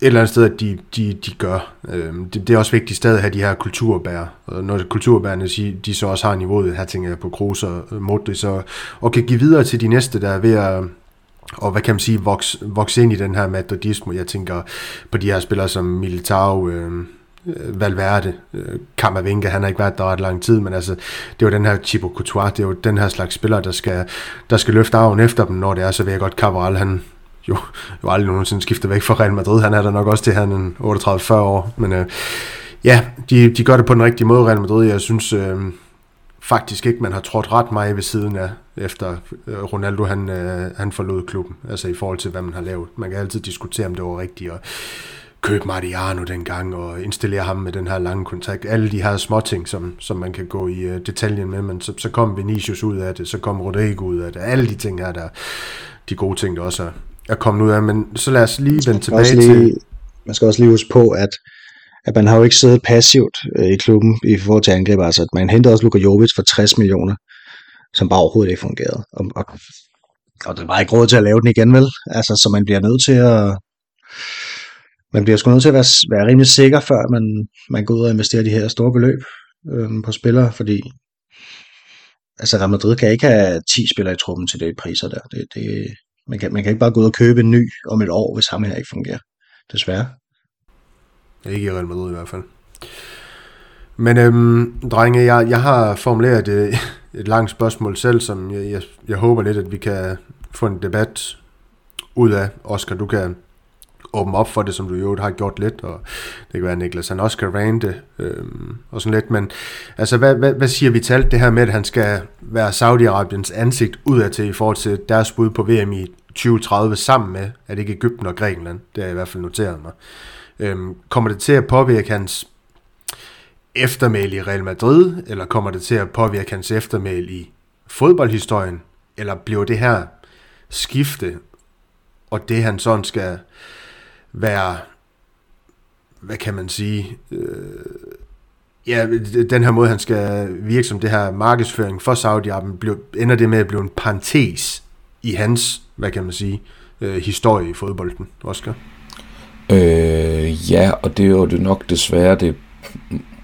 Speaker 1: et eller andet sted, at de, de, de gør. Øhm, det, det er også vigtigt stadig at have de her kulturbær. Og når kulturbærerne siger, de så også har niveauet, her tænker jeg på Kroos og Modric, så, og kan give videre til de næste, der er ved at og hvad kan man sige, vokse, vokse ind i den her madridismo. Jeg tænker på de her spillere som Militao, øh, øh Valverde, øh, Kammervinke, han har ikke været der ret lang tid, men altså, det er jo den her Thibaut Courtois, det er jo den her slags spiller, der skal, der skal løfte arven efter dem, når det er, så vil jeg godt, Cabral, han jo, jo aldrig nogensinde skifter væk fra Real Madrid, han er der nok også til han 38-40 år, men øh, ja, de, de gør det på den rigtige måde, Real Madrid, jeg synes, øh, faktisk ikke, man har trådt ret meget ved siden af, efter øh, Ronaldo han, øh, han forlod klubben, altså i forhold til, hvad man har lavet. Man kan altid diskutere, om det var rigtigt at købe Mariano dengang, og installere ham med den her lange kontakt. Alle de her små ting, som, som man kan gå i uh, detaljen med, men så, så kom Vinicius ud af det, så kom Rodrigo ud af det. Alle de ting her, der de gode ting, der også er, er kommet ud af. Men så lad os lige vende tilbage lige, til...
Speaker 2: Man skal også lige huske på, at at man har jo ikke siddet passivt øh, i klubben i forhold til angreb. Altså, at man hentede også Luka Jovic for 60 millioner, som bare overhovedet ikke fungerede. Og, og, og det var ikke råd til at lave den igen, vel? Altså, så man bliver nødt til at... Man bliver sgu nødt til at være, være rimelig sikker, før man, man går ud og investerer de her store beløb øh, på spillere, fordi altså Real Madrid kan ikke have 10 spillere i truppen til det priser der. Det, det, man, kan, man kan ikke bare gå ud og købe en ny om et år, hvis ham her ikke fungerer. Desværre.
Speaker 1: Ikke i Real Madrid i hvert fald. Men øhm, drenge, jeg, jeg har formuleret et, øh, et langt spørgsmål selv, som jeg, jeg, jeg håber lidt, at vi kan få en debat ud af. Oscar, du kan åbne op for det, som du jo har gjort lidt, og det kan være, at Niklas han også kan rante øhm, og sådan lidt, men altså, hvad, hvad, hvad siger vi til alt det her med, at han skal være Saudi-Arabiens ansigt udad til i forhold til deres bud på VM i 2030 sammen med, at ikke Ægypten og Grækenland, det har jeg i hvert fald noteret mig. Øhm, kommer det til at påvirke hans eftermæl i Real Madrid, eller kommer det til at påvirke hans eftermæl i fodboldhistorien, eller bliver det her skifte, og det han sådan skal være, hvad kan man sige, øh, ja, den her måde, han skal virke som det her markedsføring for Saudi-Arabien, ender det med at blive en parentes i hans, hvad kan man sige, øh, historie i fodbolden, Oscar?
Speaker 3: Øh, ja, og det er jo det nok desværre det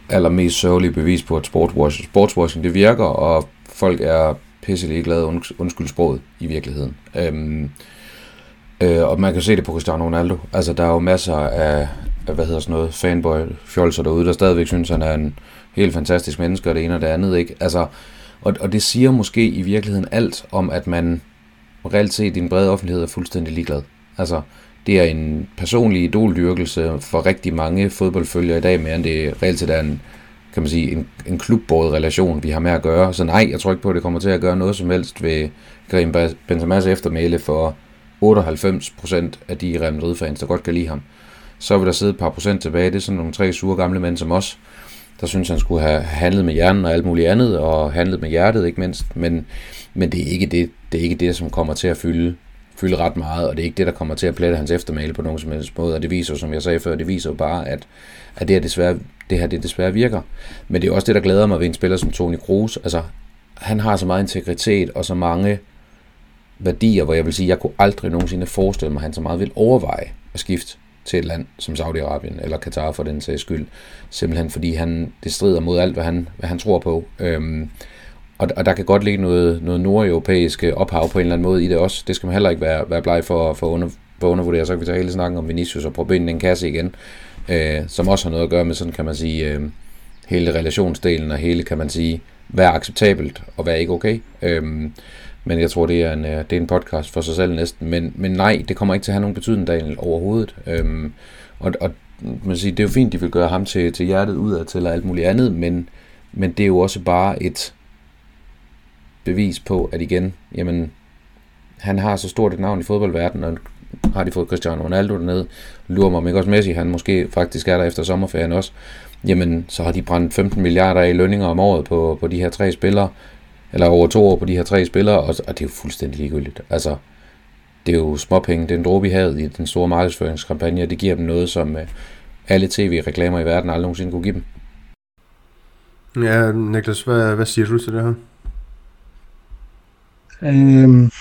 Speaker 3: allermest sørgelige bevis på, at sportswashing, sportswashing det virker, og folk er pisselig glade, undskyld sproget, i virkeligheden. Øhm, øh, og man kan se det på Cristiano Ronaldo. Altså, der er jo masser af, af hvad hedder sådan noget, fanboy-fjolser derude, der stadigvæk synes, han er en helt fantastisk menneske, og det ene og det andet, ikke? Altså, og, og det siger måske i virkeligheden alt om, at man reelt set i en bred offentlighed er fuldstændig ligeglad. Altså, det er en personlig idoldyrkelse for rigtig mange fodboldfølgere i dag, mere end det reelt set er en, kan man sige, en, en klubbåret relation, vi har med at gøre. Så nej, jeg tror ikke på, at det kommer til at gøre noget som helst ved Karim Benzema's eftermæle for 98% af de Real Madrid-fans, der godt kan lide ham. Så vil der sidde et par procent tilbage. Det er sådan nogle tre sure gamle mænd som os, der synes, han skulle have handlet med hjernen og alt muligt andet, og handlet med hjertet ikke mindst. Men, men det, er ikke det, det er ikke det, som kommer til at fylde fylde ret meget, og det er ikke det, der kommer til at plette hans eftermæle på nogen som helst måde, og det viser som jeg sagde før, det viser jo bare, at, at det, her desværre, det her det desværre virker. Men det er også det, der glæder mig ved en spiller som Toni Kroos. Altså, han har så meget integritet og så mange værdier, hvor jeg vil sige, jeg kunne aldrig nogensinde forestille mig, at han så meget vil overveje at skifte til et land som Saudi-Arabien eller Katar for den sags skyld. Simpelthen fordi han, det strider mod alt, hvad han, hvad han tror på. Øhm, og, og der kan godt ligge noget, noget nordeuropæisk ophav på en eller anden måde i det også. Det skal man heller ikke være, være bleg for, for, under, for at undervurdere. Så kan vi tage hele snakken om Vinicius og prøve den kasse igen, øh, som også har noget at gøre med, sådan kan man sige, øh, hele relationsdelen og hele, kan man sige, hvad er acceptabelt og hvad er ikke okay. Øh, men jeg tror, det er, en, øh, det er en podcast for sig selv næsten. Men, men nej, det kommer ikke til at have nogen betydning, Daniel, overhovedet. Øhm, og, og man siger, det er jo fint, de vil gøre ham til, til hjertet udad til og alt muligt andet, men, men det er jo også bare et, bevis på, at igen, jamen, han har så stort et navn i fodboldverdenen, og har de fået Cristiano Ronaldo dernede, lurer mig om ikke også Messi, han måske faktisk er der efter sommerferien også, jamen, så har de brændt 15 milliarder i lønninger om året på, på de her tre spillere, eller over to år på de her tre spillere, og, og det er jo fuldstændig ligegyldigt. Altså, det er jo småpenge, det er en dråbe i havet i den store markedsføringskampagne, og det giver dem noget, som øh, alle tv-reklamer i verden aldrig nogensinde kunne give dem.
Speaker 1: Ja, Niklas, hvad, hvad siger du til det her?
Speaker 2: Øhm,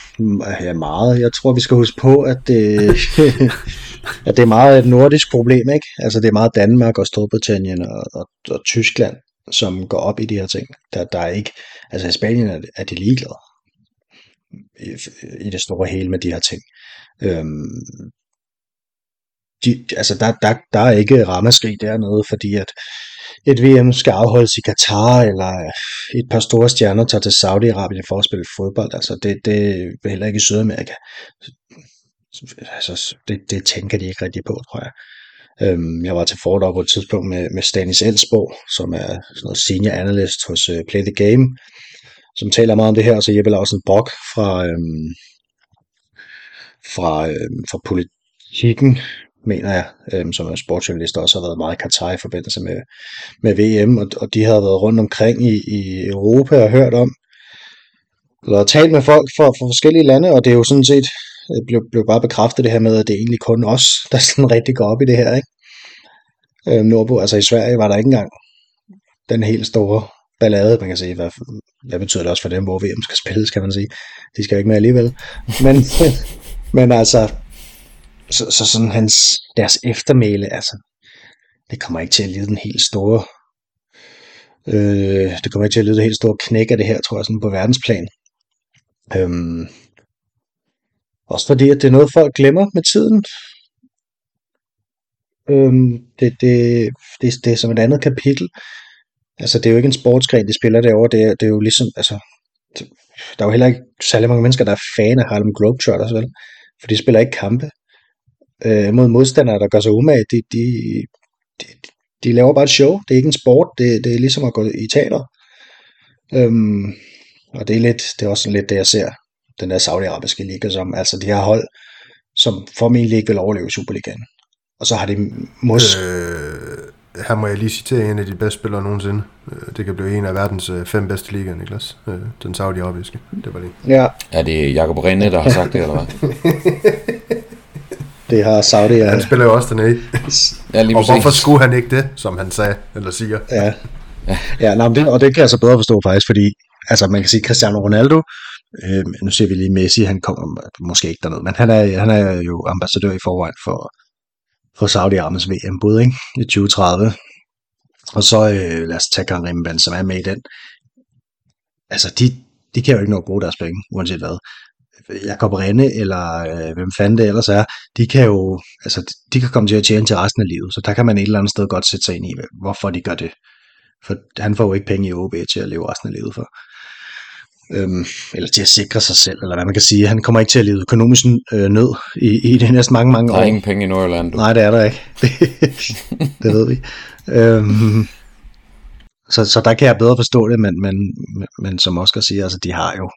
Speaker 2: ja, meget. Jeg tror, vi skal huske på, at det, øh, at det er meget et nordisk problem, ikke? Altså, det er meget Danmark og Storbritannien og, og, og Tyskland, som går op i de her ting. Der, der er ikke, altså i Spanien er, er de ligeglade i, i det store hele med de her ting. Øhm, de, altså der, der, der er ikke ramaskrig dernede, fordi at et VM skal afholdes i Katar, eller et par store stjerner tager til Saudi-Arabien for at spille fodbold. Altså det, det er heller ikke i Sydamerika. Altså, det, det tænker de ikke rigtig på, tror jeg. Øhm, jeg var til foredrag på et tidspunkt med, med Stanis Elsborg, som er sådan noget senior analyst hos uh, Play the Game, som taler meget om det her, og så Jeppe Larsen Brock fra, øhm, fra, øhm, fra politikken, mener jeg, øhm, som er sportsjournalist, også har været meget i Katar i forbindelse med, med VM, og, og de har været rundt omkring i, i Europa og hørt om, eller talt med folk fra, fra forskellige lande, og det er jo sådan set, øh, blev, blev bare bekræftet det her med, at det er egentlig kun os, der sådan rigtig går op i det her, ikke? Øhm, nordpå, altså i Sverige var der ikke engang den helt store ballade, man kan sige, hvad, hvad betyder det også for dem, hvor VM skal spilles, kan man sige. De skal ikke med alligevel. Men, men altså, så, så sådan hans, deres eftermæle, altså, det kommer ikke til at lide den helt store, øh, det kommer ikke til at lide det helt store knæk af det her, tror jeg, sådan på verdensplan. Øhm, også fordi, at det er noget, folk glemmer med tiden. Øhm, det, det, det, det er som et andet kapitel. Altså, det er jo ikke en sportsgren, de spiller derovre. Det er, det er jo ligesom, altså, der er jo heller ikke særlig mange mennesker, der er fan af Harlem Globetrotters, vel? For de spiller ikke kampe øh, mod modstandere, der gør sig umage. De, de, de, de laver bare et show. Det er ikke en sport. Det, det er ligesom at gå i teater. Øhm, og det er, lidt, det er også lidt det, jeg ser den der saudiarabiske liga som. Altså, de har hold, som formentlig ikke vil overleve i Superligaen. Og så har de måske...
Speaker 1: Øh, her må jeg lige citere en af de bedste spillere nogensinde. Øh, Det kan blive en af verdens øh, fem bedste ligaer, Niklas. Øh, Den saudiarabiske. Det var det.
Speaker 2: Ja,
Speaker 3: Er det Jakob Rinde, der har sagt det, eller hvad?
Speaker 2: det har Saudi...
Speaker 1: Ja, han spiller jo også dernede.
Speaker 3: Ja, lige
Speaker 1: Og hvorfor
Speaker 3: præcis.
Speaker 1: skulle han ikke det, som han sagde, eller siger?
Speaker 2: Ja, ja nej, men det, og det kan jeg så bedre forstå faktisk, fordi altså, man kan sige, Cristiano Ronaldo, øh, nu ser vi lige Messi, han kommer måske ikke derned, men han er, han er jo ambassadør i forvejen for, for Saudi-Arabiens VM-bud ikke? i 2030. Og så øh, lad os tage Karim Benzema med i den. Altså, de, de kan jo ikke nå at bruge deres penge, uanset hvad. Jakob Renne, eller øh, hvem fanden det ellers er, de kan jo, altså, de kan komme til at tjene til resten af livet, så der kan man et eller andet sted godt sætte sig ind i, hvorfor de gør det. For han får jo ikke penge i OB til at leve resten af livet for. Øhm, eller til at sikre sig selv, eller hvad man kan sige. Han kommer ikke til at leve økonomisk øh, nød i, i de næste mange, mange
Speaker 3: Der
Speaker 2: år.
Speaker 3: er ingen penge i Nordjylland. Du.
Speaker 2: Nej, det er der ikke. Det, det ved vi. Øhm, så, så der kan jeg bedre forstå det, men, men, men, men som Oscar siger, altså, de har jo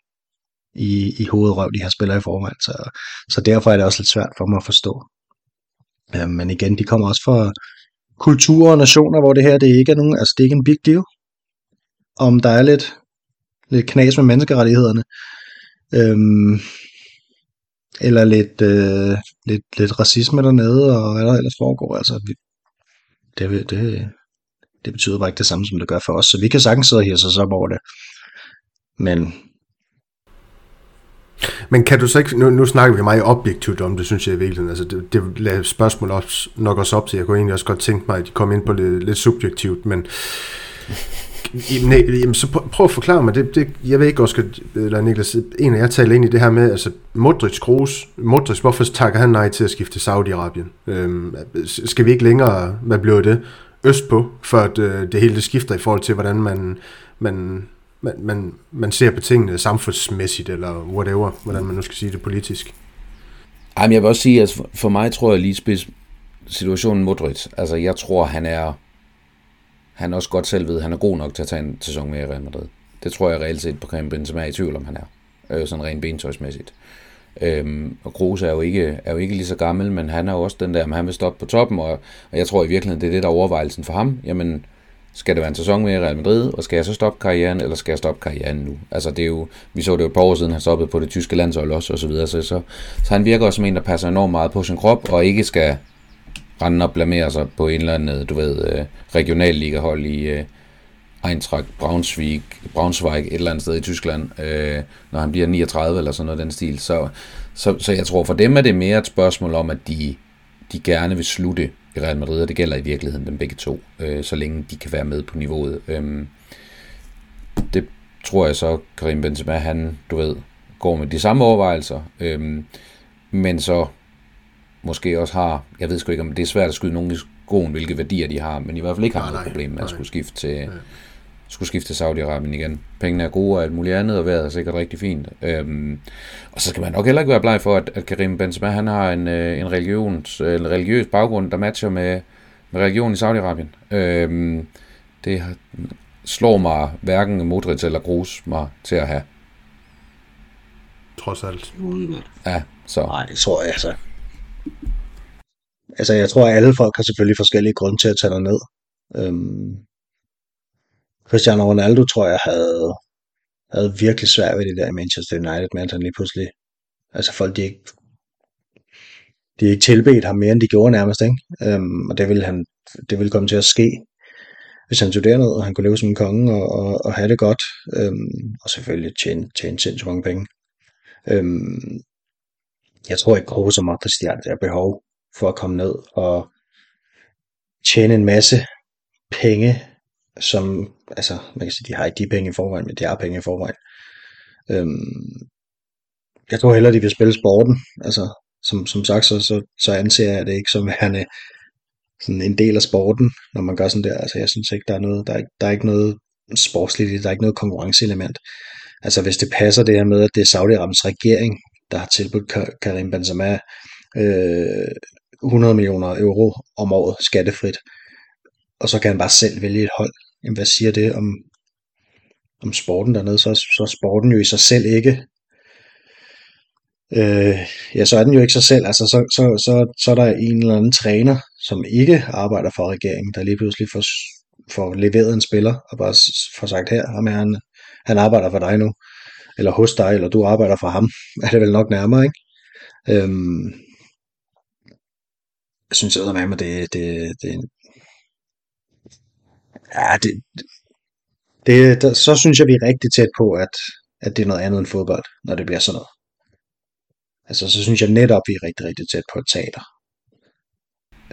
Speaker 2: i, i hovedrøv de her spillere i forvejen, så, så derfor er det også lidt svært for mig at forstå. Øh, men igen, de kommer også fra kulturer og nationer, hvor det her det ikke er nogen, altså det er ikke en big deal. Om der er lidt, lidt knas med menneskerettighederne, øhm, eller lidt, øh, lidt, lidt racisme dernede, og hvad der ellers foregår. Altså, vi, det, det, det betyder bare ikke det samme, som det gør for os. Så vi kan sagtens sidde her så så over det. Men
Speaker 1: men kan du så ikke, nu, nu snakker vi meget objektivt om det, synes jeg i virkeligheden, altså det, det lader spørgsmål også, nok også op til, jeg kunne egentlig også godt tænke mig, at de kom ind på det lidt subjektivt, men Jamen, jamen, så prøv, prøv at forklare mig, det, det, jeg ved ikke, Oscar, eller Niklas, en af jer taler ind i det her med, altså Modric Kroos, Modric, hvorfor takker han nej til at skifte til Saudi-Arabien? Øhm, skal vi ikke længere, hvad bliver det, øst på, for at øh, det hele det skifter i forhold til, hvordan man, man, man, man, man ser på tingene samfundsmæssigt, eller whatever, hvordan man nu skal sige det politisk.
Speaker 3: Ej, men jeg vil også sige, at for- for mig tror jeg lige spids situationen Modric. Altså, jeg tror, han er... Han også godt selv ved, at han er god nok til at tage en sæson med i Real Madrid. Det tror jeg reelt set på Karim Benzema er i tvivl om, han er. Øh, sådan rent bentøjsmæssigt. Øhm, og Kroos er jo, ikke, er jo ikke lige så gammel, men han er jo også den der, at han vil stoppe på toppen, og, og jeg tror i virkeligheden, det er det, der er overvejelsen for ham. Jamen, skal det være en sæson med i Real Madrid, og skal jeg så stoppe karrieren, eller skal jeg stoppe karrieren nu? Altså det er jo, vi så det jo et par år siden, han stoppede på det tyske landshold også, og så videre, så, så, så han virker også som en, der passer enormt meget på sin krop, og ikke skal rende og blamere sig på en eller anden, øh, du ved, regional regionalligahold i øh, Eintracht Braunschweig, Braunschweig, et eller andet sted i Tyskland, øh, når han bliver 39 eller sådan noget den stil. Så, så, så jeg tror for dem er det mere et spørgsmål om, at de, de gerne vil slutte i Real Madrid, og det gælder i virkeligheden dem begge to, øh, så længe de kan være med på niveauet. Øhm, det tror jeg så, Karim Benzema, han, du ved, går med de samme overvejelser, øhm, men så måske også har, jeg ved sgu ikke, om det er svært at skyde nogen i skoen, hvilke værdier de har, men i hvert fald ikke har
Speaker 1: Nej,
Speaker 3: noget
Speaker 1: nej,
Speaker 3: problem med at
Speaker 1: nej.
Speaker 3: skulle skifte til, skulle skifte til Saudi-Arabien igen. Pengene er gode og alt muligt andet, og vejret er sikkert rigtig fint. Øhm, og så skal man nok heller ikke være bleg for, at, at Karim Benzema han har en, øh, en, religions, øh, en religiøs baggrund, der matcher med, med religion i Saudi-Arabien. Øhm, det har- slår mig hverken Modric eller Kroos mig til at have.
Speaker 1: Trods alt.
Speaker 3: Ja, så.
Speaker 2: Nej, det tror jeg altså. Altså, jeg tror, at alle folk har selvfølgelig forskellige grunde til at tage ned. Øhm, Cristiano Ronaldo, tror jeg, havde, havde virkelig svært ved det der i Manchester United, men han lige pludselig... Altså, folk, de ikke, de ikke tilbedt ham mere, end de gjorde nærmest, ikke? Øhm, og det ville, han, det ville komme til at ske, hvis han tog derned, og han kunne leve som en konge og, og, og have det godt. Øhm, og selvfølgelig tjene, tjene sindssygt mange penge. Øhm, jeg tror ikke, Kroos og Modric de har det der behov for at komme ned og tjene en masse penge, som, altså, man kan sige, de har ikke de penge i forvejen, men de har penge i forvejen. Øhm, jeg tror hellere, de vil spille sporten. Altså, som, som sagt, så, så, så anser jeg det ikke som værende sådan en del af sporten, når man gør sådan der. Altså, jeg synes ikke, der er noget, der er, der er ikke noget sportsligt, der er ikke noget konkurrenceelement. Altså, hvis det passer det her med, at det er Saudi-Arabiens regering, der har tilbudt Karim Benzema øh, 100 millioner euro om året skattefrit, og så kan han bare selv vælge et hold. Jamen, hvad siger det om, om sporten dernede? Så, så er sporten jo i sig selv ikke øh, ja, så er den jo ikke sig selv. Altså, så, så, så, så er der en eller anden træner, som ikke arbejder for regeringen, der lige pludselig får, får leveret en spiller, og bare får sagt her, ham er han, han arbejder for dig nu, eller hos dig, eller du arbejder for ham, er det vel nok nærmere, ikke? Øhm, jeg synes at med, det, det, det, ja, det, det, det, så synes jeg, vi er rigtig tæt på, at, at det er noget andet end fodbold, når det bliver sådan noget. Altså, så synes jeg netop, vi er rigtig, rigtig tæt på et teater.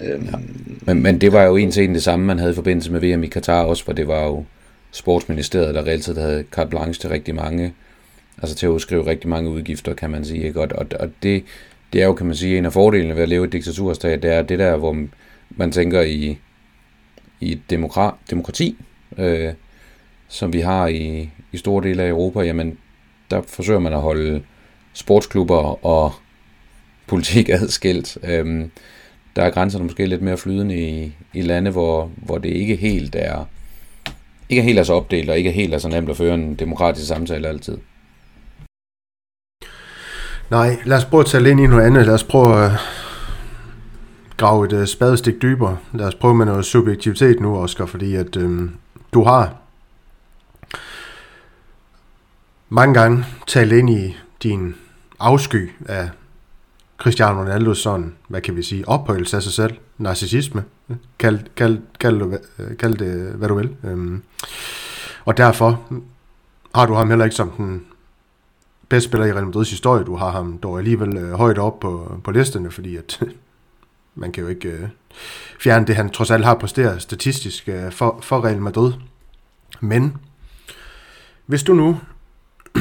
Speaker 3: Øhm, ja. men, men det var jo en til en det samme, man havde i forbindelse med VM i Katar også, for det var jo sportsministeriet, der reelt set havde carte blanche til rigtig mange, altså til at udskrive rigtig mange udgifter, kan man sige. Ikke? Og, og, og det, det er jo, kan man sige, en af fordelene ved at leve i et diktaturstat, det er det der, hvor man tænker i, i et demokra, demokrati, øh, som vi har i, i store dele af Europa, jamen der forsøger man at holde sportsklubber og politik adskilt. Øhm, der er grænserne måske lidt mere flydende i, i lande, hvor, hvor det ikke helt er ikke er helt er så opdelt, og ikke er helt er så nemt at føre en demokratisk samtale altid.
Speaker 1: Nej, lad os prøve at tage ind i noget andet. Lad os prøve at grave et øh, spadestik dybere. Lad os prøve med noget subjektivitet nu, Oscar, fordi at øh, du har mange gange talt ind i din afsky af Cristiano Ronaldo sådan, hvad kan vi sige, ophøjelse af sig selv, narcissisme, kald, kald, kald, øh, kald det, hvad du vil. Øhm, og derfor har du ham heller ikke som den bedste spiller i Real Madrids historie. Du har ham dog alligevel øh, højt op på, på listerne, fordi at man kan jo ikke øh, fjerne det, han trods alt har præsteret statistisk øh, for, for Real Madrid. Men hvis du nu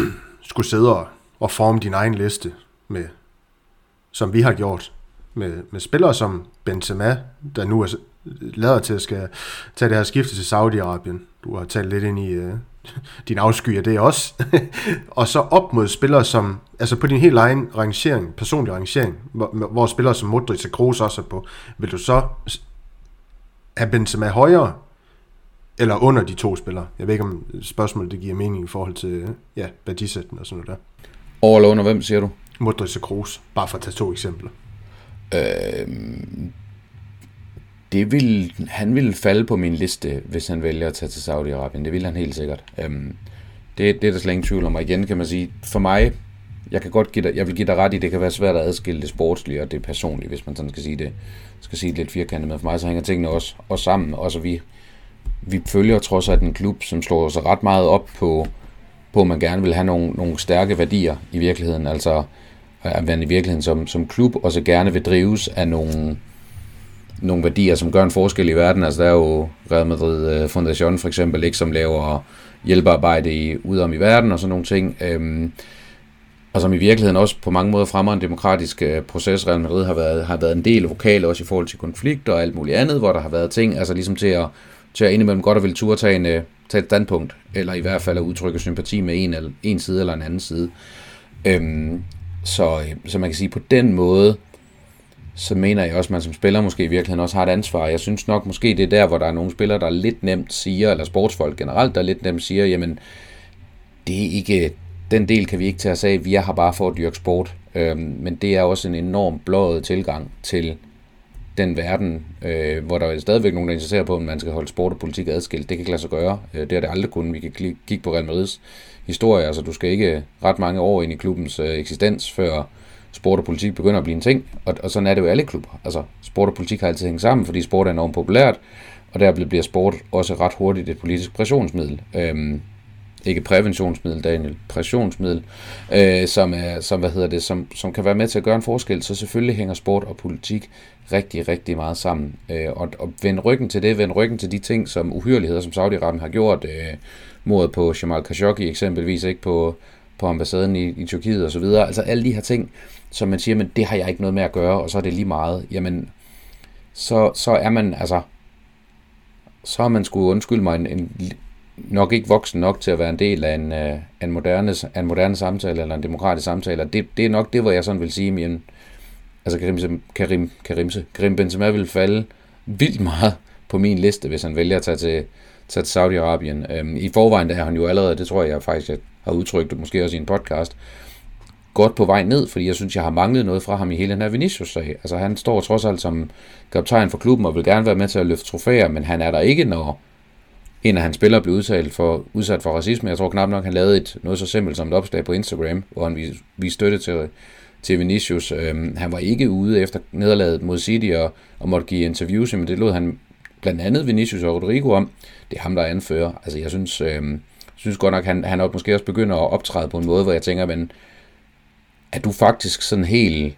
Speaker 1: skulle sidde og og forme din egen liste med, som vi har gjort, med, med spillere som Benzema, der nu er lader til at skal tage det her skifte til Saudi-Arabien. Du har talt lidt ind i øh, din afsky af det også. og så op mod spillere som, altså på din helt egen rangering, personlig rangering, hvor, hvor spillere som Modric og Kroos også er på, vil du så have Benzema højere eller under de to spillere? Jeg ved ikke, om spørgsmålet det giver mening i forhold til ja, værdisætten og sådan noget der.
Speaker 3: Over eller under hvem, siger du?
Speaker 1: Modric og Kroos, bare for at tage to eksempler.
Speaker 3: Øh, det vil, han vil falde på min liste, hvis han vælger at tage til Saudi-Arabien. Det vil han helt sikkert. Øhm, det, det er der slet ingen tvivl om. Og igen kan man sige, for mig, jeg kan godt give dig, jeg vil give dig ret i, det kan være svært at adskille det sportslige og det personlige, hvis man sådan skal sige det, skal sige det lidt firkantet. Men for mig så hænger tingene også, også sammen. Også vi, vi følger trods alt en klub, som slår sig ret meget op på, på, at man gerne vil have nogle, nogle stærke værdier i virkeligheden. Altså, at man i virkeligheden som, som klub også gerne vil drives af nogle, nogle værdier, som gør en forskel i verden. Altså, der er jo Real Madrid øh, Foundation for eksempel, ikke, som laver hjælpearbejde i, udom i verden og sådan nogle ting. Øhm, og som i virkeligheden også på mange måder fremmer en demokratisk øh, proces. Real Madrid har været, har været en del vokal også i forhold til konflikter og alt muligt andet, hvor der har været ting, altså ligesom til at, til at indimellem godt og vil turde tage en, øh, tage et standpunkt, eller i hvert fald at udtrykke sympati med en, eller, en side eller en anden side. Øhm, så, øh, så man kan sige, på den måde, så mener jeg også, at man som spiller måske i virkeligheden også har et ansvar. Jeg synes nok måske, det er der, hvor der er nogle spillere, der lidt nemt siger, eller sportsfolk generelt, der lidt nemt siger, jamen, det er ikke, den del kan vi ikke tage os af, vi er her bare for at dyrke sport. Øhm, men det er også en enorm blået tilgang til den verden, øh, hvor der er stadigvæk nogen, der interesserer på, om man skal holde sport og politik adskilt. Det kan ikke lade sig gøre. Øh, det er det aldrig kun. Vi kan kigge på Real Madrids historie. Altså, du skal ikke ret mange år ind i klubbens øh, eksistens, før sport og politik begynder at blive en ting. Og, og sådan er det jo alle klubber. Altså, sport og politik har altid hængt sammen, fordi sport er enormt populært, og der bliver sport også ret hurtigt et politisk pressionsmiddel. Øhm, ikke præventionsmiddel, Daniel, pressionsmiddel, øh, som, er, som, hvad hedder det, som, som kan være med til at gøre en forskel. Så selvfølgelig hænger sport og politik rigtig, rigtig meget sammen. Øh, og, og vend ryggen til det, vend ryggen til de ting, som uhyreligheder, som Saudi-Arabien har gjort, øh, mordet på Jamal Khashoggi eksempelvis, ikke på, på ambassaden i, i Tyrkiet og så videre. Altså alle de her ting, som man siger, men det har jeg ikke noget med at gøre, og så er det lige meget. Jamen, så, så er man, altså, så har man skulle undskylde mig en, en, nok ikke voksen nok til at være en del af en, uh, en, moderne, en moderne samtale eller en demokratisk samtale. Det, det er nok det, hvor jeg sådan vil sige, men altså Karim, Karim, Karimse, Karim Benzema vil falde vildt meget på min liste, hvis han vælger at tage til, tage til Saudi-Arabien. Øhm, I forvejen der er han jo allerede, det tror jeg, jeg faktisk jeg har udtrykt, måske også i en podcast, godt på vej ned, fordi jeg synes, jeg har manglet noget fra ham i hele den her Vinicius-sag. Altså han står trods alt som kaptajn for klubben og vil gerne være med til at løfte trofæer, men han er der ikke, når en af hans spillere blev udsat for, udsat for racisme. Jeg tror knap nok, han lavede et, noget så simpelt som et opslag på Instagram, hvor han viste, viste støtte til, til Vinicius. Øhm, han var ikke ude efter nederlaget mod City og, og måtte give interviews, men det lod han blandt andet Vinicius og Rodrigo om. Det er ham, der anfører. Altså jeg synes, øhm, synes godt nok, han, han måske også begynder at optræde på en måde, hvor jeg tænker, men er du faktisk sådan helt...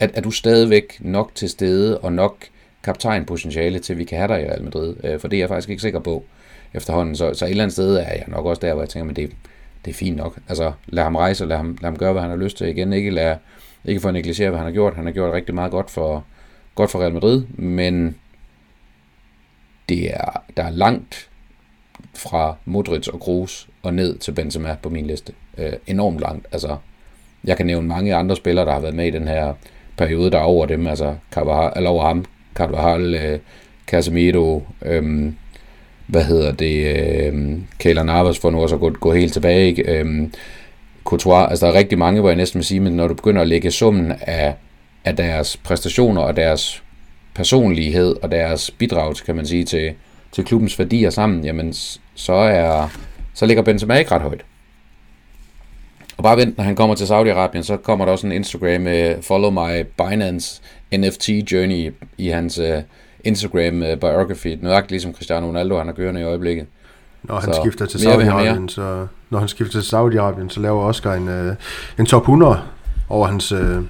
Speaker 3: Er, er du stadigvæk nok til stede og nok kaptajnpotentiale til, at vi kan have dig i Real Madrid? Øh, for det er jeg faktisk ikke sikker på efterhånden. Så, så et eller andet sted er jeg nok også der, hvor jeg tænker, men det, det er fint nok. Altså, lad ham rejse, og lad ham, lad ham gøre, hvad han har lyst til igen. Ikke, lad, ikke for at negligere, hvad han har gjort. Han har gjort rigtig meget godt for, godt for Real Madrid, men det er, der er langt fra Modric og Kroos og ned til Benzema på min liste. Øh, enormt langt. Altså, jeg kan nævne mange andre spillere, der har været med i den her periode, der er over dem. Altså, Carvajal, eller over ham. Carvajal, øh, Casemiro, øh, hvad hedder det, øh, Kayla Navas for nu også at gå, gå helt tilbage, ikke? Øh, Courtois, altså der er rigtig mange, hvor jeg næsten vil sige, men når du begynder at lægge summen af, af deres præstationer og deres personlighed og deres bidrag, kan man sige, til, til klubbens værdier sammen, jamen så er så ligger Benzema ikke ret højt. Bare vent, når han kommer til Saudi-Arabien, så kommer der også en Instagram med Follow My Binance NFT Journey i hans uh, Instagram uh, biography, nøjagtigt ligesom Cristiano Ronaldo, han har kørende i øjeblikket.
Speaker 1: Når han så, skifter til Saudi-Arabien, så, når han skifter til Saudi-Arabien, så laver Oscar en, uh, en top 100 over hans uh,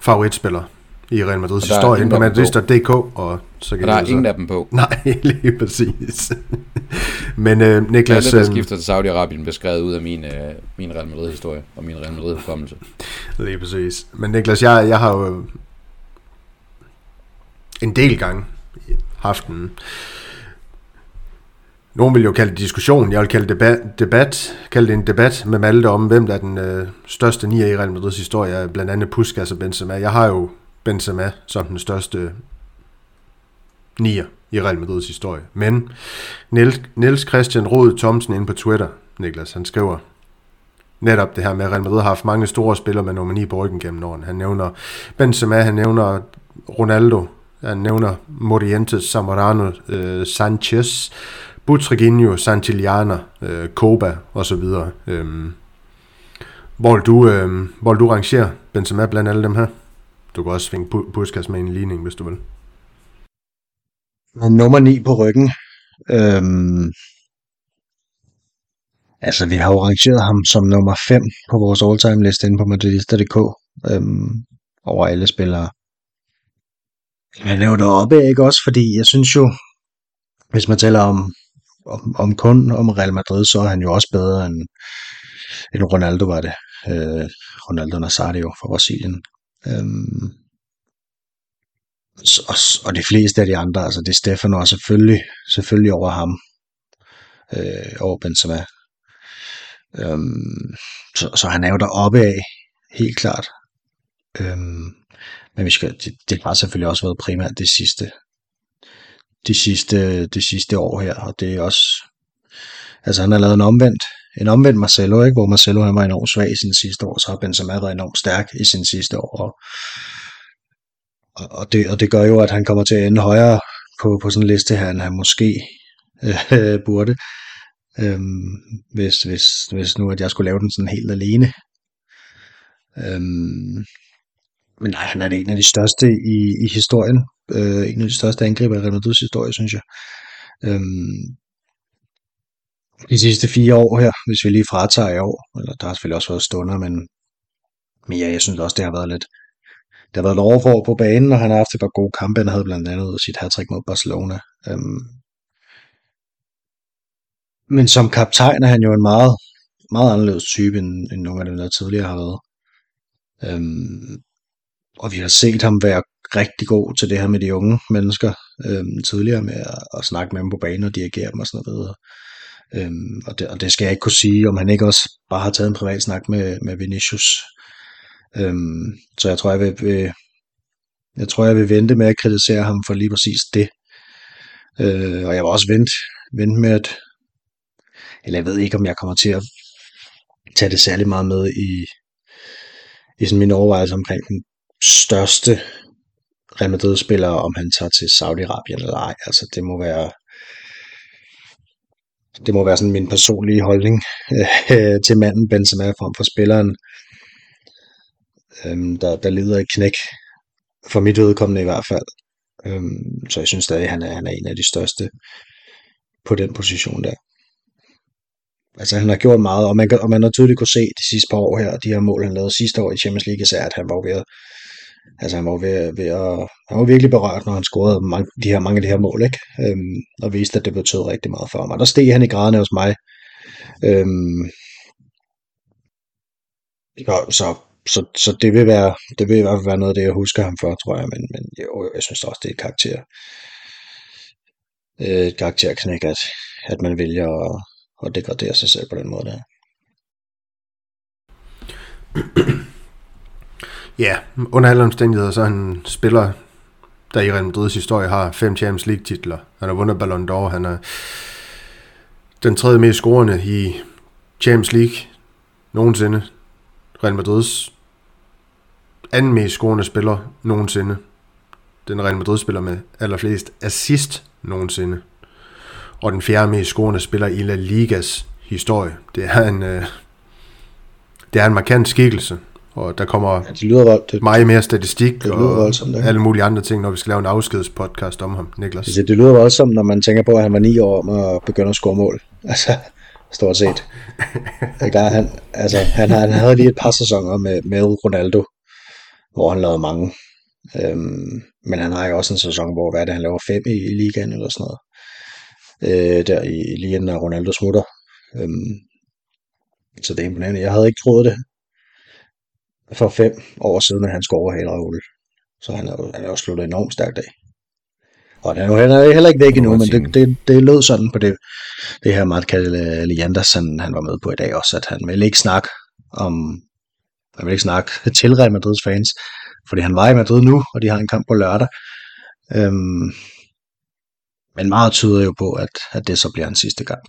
Speaker 1: favoritspillere i Real Madrids historie på Madrid.dk, og
Speaker 3: så kan og der er så... ingen af dem på.
Speaker 1: Nej, lige præcis. Men uh, Niklas...
Speaker 3: Alle, der øhm, skifter til Saudi-Arabien, beskrevet ud af min, uh, min Real Madrid-historie og min Real Madrid-hukommelse.
Speaker 1: lige præcis. Men Niklas, jeg, jeg har jo en del gange haft en... Nogen vil jo kalde det diskussion, jeg vil kalde det debat, debat, kalde det en debat med Malte om, hvem der er den øh, største nier i Real Madrids historie, blandt andet Puskas og Benzema. Jeg har jo Benzema som den største nier i Real Madrids historie. Men Niels, Christian Rod Thomsen inde på Twitter, Niklas, han skriver netop det her med, at Real Madrid har haft mange store spillere med nummer 9 på ryggen gennem årene. Han nævner Benzema, han nævner Ronaldo, han nævner Morientes, Zamorano, øh, Sanchez, Butraguinho, Santillana, øh, Koba osv. Øhm, hvor du, øh, hvor du rangerer Benzema blandt alle dem her? Du kan også svinge Puskas med en ligning, hvis du vil.
Speaker 2: Men nummer 9 på ryggen. Øhm, altså, vi har jo rangeret ham som nummer 5 på vores all-time liste inde på Madridista.dk øhm, over alle spillere. Men det er jo deroppe, ikke også? Fordi jeg synes jo, hvis man taler om, om, om kun om Real Madrid, så er han jo også bedre end, end Ronaldo var det. Øh, Ronaldo Nazario fra Brasilien. Øhm, og, og de fleste af de andre, altså det er Stefan og selvfølgelig, selvfølgelig over ham, øh, over Benzema. Øhm, så, så han er jo deroppe af, helt klart. Øhm, men vi skal, det, det har selvfølgelig også været primært det sidste, de sidste, de sidste år her, og det er også, altså han har lavet en omvendt, en omvendt Marcelo, ikke? hvor Marcelo han var enormt svag i sin sidste år, så har Benzema været enormt stærk i sin sidste år, og, og, det, og det gør jo, at han kommer til at ende højere på, på sådan en liste her, end han måske øh, burde, øhm, hvis, hvis, hvis nu at jeg skulle lave den sådan helt alene. Øhm, men nej, han er en af de største i, i historien. Øh, en af de største angriber i Real Madrid's historie, synes jeg. Øhm, de sidste fire år her, hvis vi lige fratager i år, eller der har selvfølgelig også været stunder, men, men ja, jeg synes også, det har været lidt, det har været et overfor på banen, og han har haft et par gode kampe. Han havde blandt andet sit hat mod Barcelona. Øhm, men som kaptajn er han jo en meget, meget anderledes type, end, end nogle af dem, der tidligere har været. Øhm, og vi har set ham være rigtig god til det her med de unge mennesker øhm, tidligere med at, at snakke med dem på banen og dirigere dem og sådan noget. Øhm, og, det, og det skal jeg ikke kunne sige, om han ikke også bare har taget en privat snak med, med Vinicius. Øhm, så jeg tror, jeg vil, vil, jeg tror, jeg vil vente med at kritisere ham for lige præcis det. Øh, og jeg vil også vente, vente med at, eller jeg ved ikke, om jeg kommer til at tage det særlig meget med i, i sådan min overvejelse omkring den største Real Madrid-spiller, om han tager til Saudi-Arabien eller ej. Altså det må være det må være sådan min personlige holdning øh, til manden Benzema frem for spilleren, øh, der, der lider et knæk. For mit vedkommende i hvert fald. Øh, så jeg synes stadig, at han er, han er en af de største på den position der. Altså han har gjort meget, og man, kan, og man har tydeligt kunne se de sidste par år her, de her mål, han lavede sidste år i Champions League, især at han var ved at, altså han var ved, ved at, han var virkelig berørt, når han scorede mange, de her, mange af de her mål, ikke? Øhm, og viste, at det betød rigtig meget for ham. Der steg han i graderne hos mig. Øhm, så, så, så det vil være, det vil i hvert fald være noget af det, jeg husker ham for, tror jeg, men, men jo, jeg synes også, det er et karakter, øh, et karakterknæk, at, at man vælger at, at degradere sig selv på den måde der.
Speaker 1: Ja, under alle omstændigheder, så er han spiller, der i Real Madrid's historie har fem Champions League titler. Han har vundet Ballon d'Or, han er den tredje mest scorende i Champions League nogensinde. Real Madrids anden mest scorende spiller nogensinde. Den Real Madrid spiller med allerflest assist nogensinde. Og den fjerde mest scorende spiller i La Ligas historie. Det er en, øh, det er en markant skikkelse. Og der kommer ja, det lyder vold, det, meget mere statistik det lyder og voldsomt, det. alle mulige andre ting, når vi skal lave en afskedspodcast om ham, Niklas.
Speaker 2: Det, det lyder voldsomt, når man tænker på, at han var ni år om at begynde at score mål. Altså, stort set. Der, han, altså, han, han havde lige et par sæsoner med, med Ronaldo, hvor han lavede mange. Øhm, men han har jo også en sæson, hvor hvad er det, han laver fem i, i ligaen eller sådan noget. Øh, der i, lige inden Ronaldo smutter. Øhm, så det er imponerende. Jeg havde ikke troet det for fem år siden, at han skulle overhale Raul. Så han er, han er også sluttet enormt stærkt af. Og han er heller ikke væk endnu, men det, det, det lød sådan på det, det her Mark Leanders, han, var med på i dag også, at han ville ikke snakke om, han ville ikke snakke til Real Madrids fans, fordi han var i Madrid nu, og de har en kamp på lørdag. Øhm, men meget tyder jo på, at, at det så bliver en sidste kamp.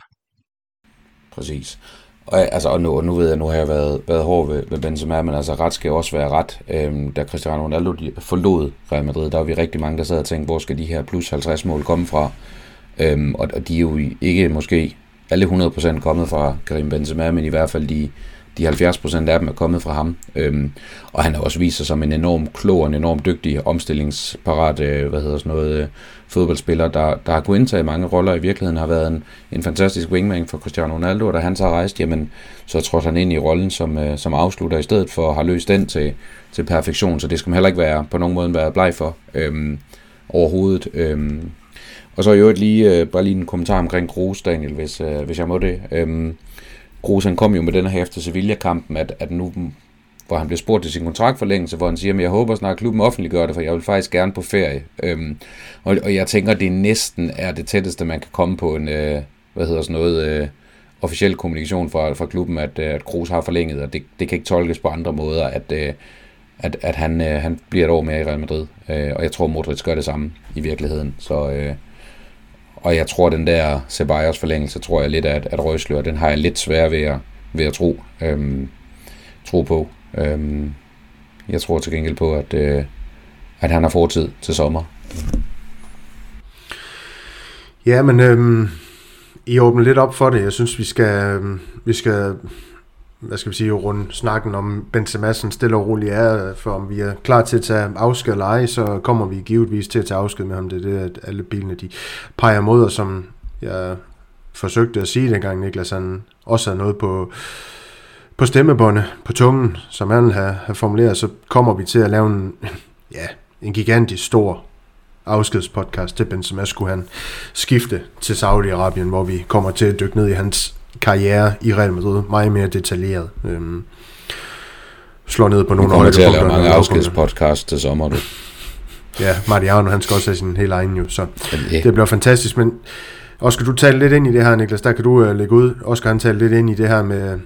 Speaker 3: Præcis. Og, altså, og nu, nu ved jeg, nu har jeg været, været hård ved, ved Benzema, men altså ret skal også være ret. Øhm, da Cristiano Ronaldo forlod Real Madrid, der var vi rigtig mange, der sad og tænkte, hvor skal de her plus 50 mål komme fra? Øhm, og, og de er jo ikke måske alle 100% kommet fra Karim Benzema, men i hvert fald de, de 70% af dem er kommet fra ham. Øhm, og han har også vist sig som en enorm klog og en enorm dygtig, omstillingsparat, øh, hvad hedder sådan noget, øh, fodboldspiller, der, der har kunnet indtage mange roller. I virkeligheden har været en, en fantastisk wingman for Cristiano Ronaldo, og da han så har rejst, jamen, så trådte han ind i rollen som, øh, som afslutter i stedet for at have løst den til, til perfektion, så det skal man heller ikke være på nogen måde være bleg for øhm, overhovedet. Øhm, og så i øvrigt lige, øh, bare lige en kommentar omkring Kroos, Daniel, hvis, øh, hvis jeg må det. Øhm, Kroos han kom jo med den her efter Sevilla-kampen, at, at nu hvor han blev spurgt til sin kontraktforlængelse, hvor han siger, at jeg håber snart, at klubben offentliggør det, for jeg vil faktisk gerne på ferie. Øhm, og, og jeg tænker, det næsten er det tætteste, man kan komme på en, øh, hvad hedder sådan noget, øh, officiel kommunikation fra, fra klubben, at, øh, at Kroos har forlænget, og det, det kan ikke tolkes på andre måder, at, øh, at, at han, øh, han bliver et år mere i Real Madrid. Øh, og jeg tror, Modric gør det samme i virkeligheden. Så, øh, og jeg tror, den der Ceballos forlængelse, tror jeg lidt, at, at røgslør, den har jeg lidt svært ved at, ved at tro, øh, tro på. Øhm, jeg tror til gengæld på, at, øh, at han har fortid til sommer.
Speaker 1: Ja, men øhm, I åbner lidt op for det. Jeg synes, vi skal, øhm, vi skal hvad skal vi sige, runde snakken om Benzema stille og roligt er, for om vi er klar til at tage afsked eller ej, så kommer vi givetvis til at tage afsked med ham. Det er det, at alle bilene de peger mod og som jeg forsøgte at sige dengang, Niklas han også havde noget på, på stemmebåndet, på tungen, som han har, har formuleret, så kommer vi til at lave en, ja, en gigantisk stor afskedspodcast til Benzema, skulle han skifte til Saudi-Arabien, hvor vi kommer til at dykke ned i hans karriere i Real Madrid meget mere detaljeret. Øhm, slår ned på nogle
Speaker 3: af til at lave mange afskedspodcast til sommer, du.
Speaker 1: ja, Mariano, han skal også have sin helt egen jo, så det, det bliver fantastisk, men Oscar, du talte lidt ind i det her, Niklas, der kan du uh, lægge ud. Oscar, han talte lidt ind i det her med,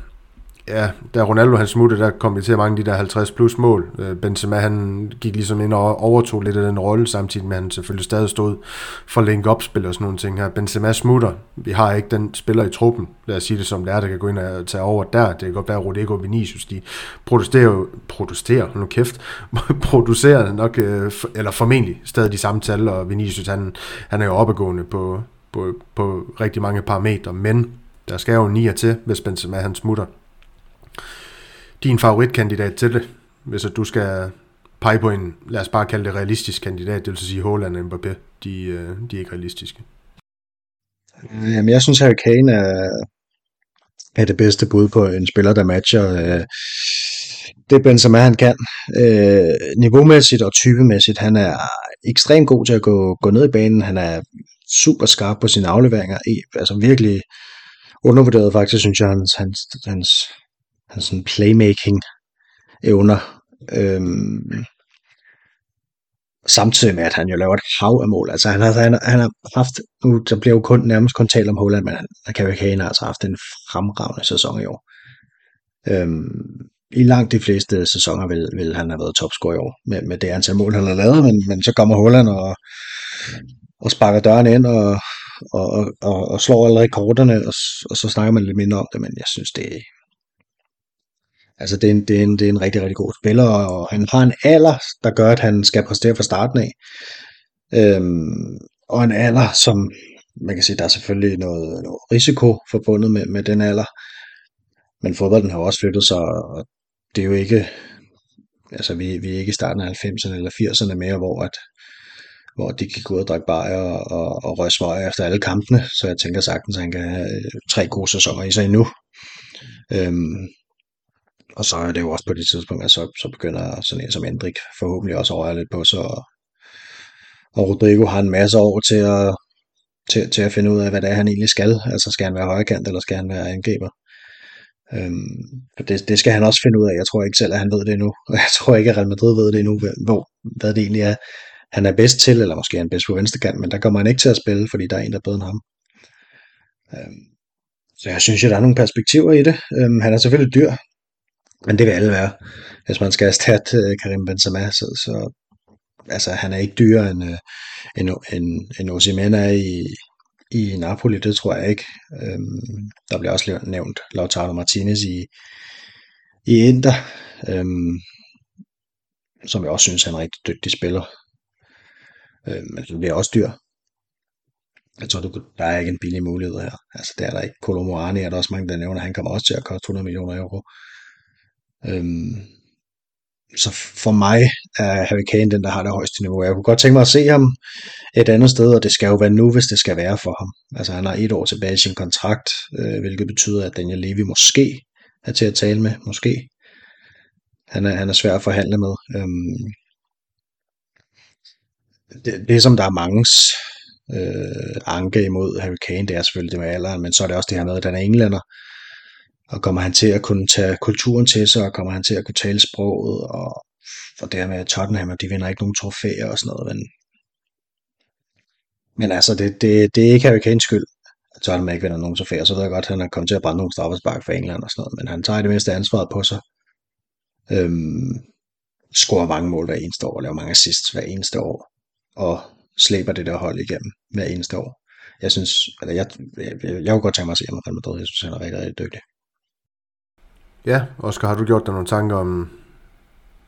Speaker 1: ja, da Ronaldo han smuttede, der kom vi til mange af de der 50 plus mål. Øh, Benzema han gik ligesom ind og overtog lidt af den rolle, samtidig med at han selvfølgelig stadig stod for link up spil og sådan nogle ting her. Benzema smutter. Vi har ikke den spiller i truppen, lad os sige det som det er, der kan gå ind og tage over der. Det kan godt være, Rodrigo og Vinicius, de protesterer jo, protesterer, nu kæft, producerer nok, øh, eller formentlig stadig de samme tal, og Vinicius han, han er jo opadgående på, på, på rigtig mange parametre, men der skal jo nier til, hvis Benzema han smutter din favoritkandidat til det, hvis at du skal pege på en, lad os bare kalde det realistisk kandidat, det vil sige Haaland og Mbappé, de, øh, de er ikke realistiske.
Speaker 2: Øh, jamen, jeg synes, Harry Kane er, er det bedste bud på en spiller, der matcher øh, det Benzema, han kan. Øh, niveaumæssigt og typemæssigt, han er ekstremt god til at gå, gå ned i banen. Han er super skarp på sine afleveringer. Altså virkelig undervurderet faktisk, synes jeg, hans, hans, hans hans sådan playmaking evner. Øhm, samtidig med, at han jo laver et hav af mål. Altså han har, han, han har haft, nu der bliver jo kun, nærmest kun talt om Holland, men han, Harry Kane har altså haft en fremragende sæson i år. Øhm, I langt de fleste sæsoner vil, vil han have været topscorer i år, med, med det antal mål, han har lavet, men, men så kommer Holland og, og sparker døren ind og, og, og, og slår alle rekorderne, og, og så snakker man lidt mindre om det, men jeg synes, det, Altså, det er, en, det, er en, det er en rigtig, rigtig god spiller, og han har en alder, der gør, at han skal præstere fra starten af. Øhm, og en alder, som man kan sige, der er selvfølgelig noget, noget risiko forbundet med, med den alder. Men fodbolden har også flyttet sig, og det er jo ikke, altså vi, vi er ikke i starten af 90'erne eller 80'erne mere, hvor, at, hvor de kan gå ud og drikke bajer og, og, og røge svøj efter alle kampene. Så jeg tænker sagtens, at han kan have øh, tre gode sæsoner i sig endnu. Øhm, og så er det jo også på det tidspunkt, at så, så begynder sådan en som Endrik forhåbentlig også over lidt på sig. Og, og Rodrigo har en masse år til at, til, til at finde ud af, hvad det er, han egentlig skal. Altså skal han være højkant, eller skal han være angriber? Øhm, det, det skal han også finde ud af. Jeg tror ikke selv, at han ved det endnu. Og jeg tror ikke, at Real Madrid ved det endnu, hvor, hvad det egentlig er, han er bedst til, eller måske er han bedst på venstre kant, men der kommer han ikke til at spille, fordi der er en, der er bedre end ham. Øhm, så jeg synes, at der er nogle perspektiver i det. Øhm, han er selvfølgelig dyr, men det vil alle være. Hvis man skal erstatte øh, Karim Benzema, så, så altså, han er ikke dyrere end, uh, end, end, end Osimhen er i, i Napoli, det tror jeg ikke. Øhm, der bliver også nævnt Lautaro Martinez i, i Inter, øhm, som jeg også synes han er en rigtig dygtig spiller. Øhm, men det bliver også dyr. Jeg tror, der er ikke en billig mulighed her. Altså, der er der ikke. Colomorani er der også mange, der nævner, han kommer også til at koste 100 millioner euro. Øhm, så for mig er Harry Kane den, der har det højeste niveau. Jeg kunne godt tænke mig at se ham et andet sted, og det skal jo være nu, hvis det skal være for ham. Altså han har et år tilbage i sin kontrakt, øh, hvilket betyder, at Daniel Levy måske er til at tale med. Måske. Han er, han er svær at forhandle med. Øhm, det, det, som der er mangens øh, anke imod Harry Kane, det er selvfølgelig det med alderen, men så er det også det her med, at han er englænder. Og kommer han til at kunne tage kulturen til sig, og kommer han til at kunne tale sproget, og og det her med Tottenham, de vinder ikke nogen trofæer og sådan noget, men, men altså, det, det, det er ikke Harry Kanes skyld, at Tottenham ikke vinder nogen trofæer, så ved jeg godt, at han er kommet til at brænde nogle straffespark for England og sådan noget, men han tager det meste ansvaret på sig. Øhm, scorer mange mål hver eneste år, laver mange assists hver eneste år, og slæber det der hold igennem hver eneste år. Jeg synes, eller jeg, jeg, jeg, jeg kunne godt tænke mig at se ham i Real Madrid. Jeg synes, han er rigtig, rigtig dygtig.
Speaker 1: Ja, Oscar, har du gjort dig nogle tanker om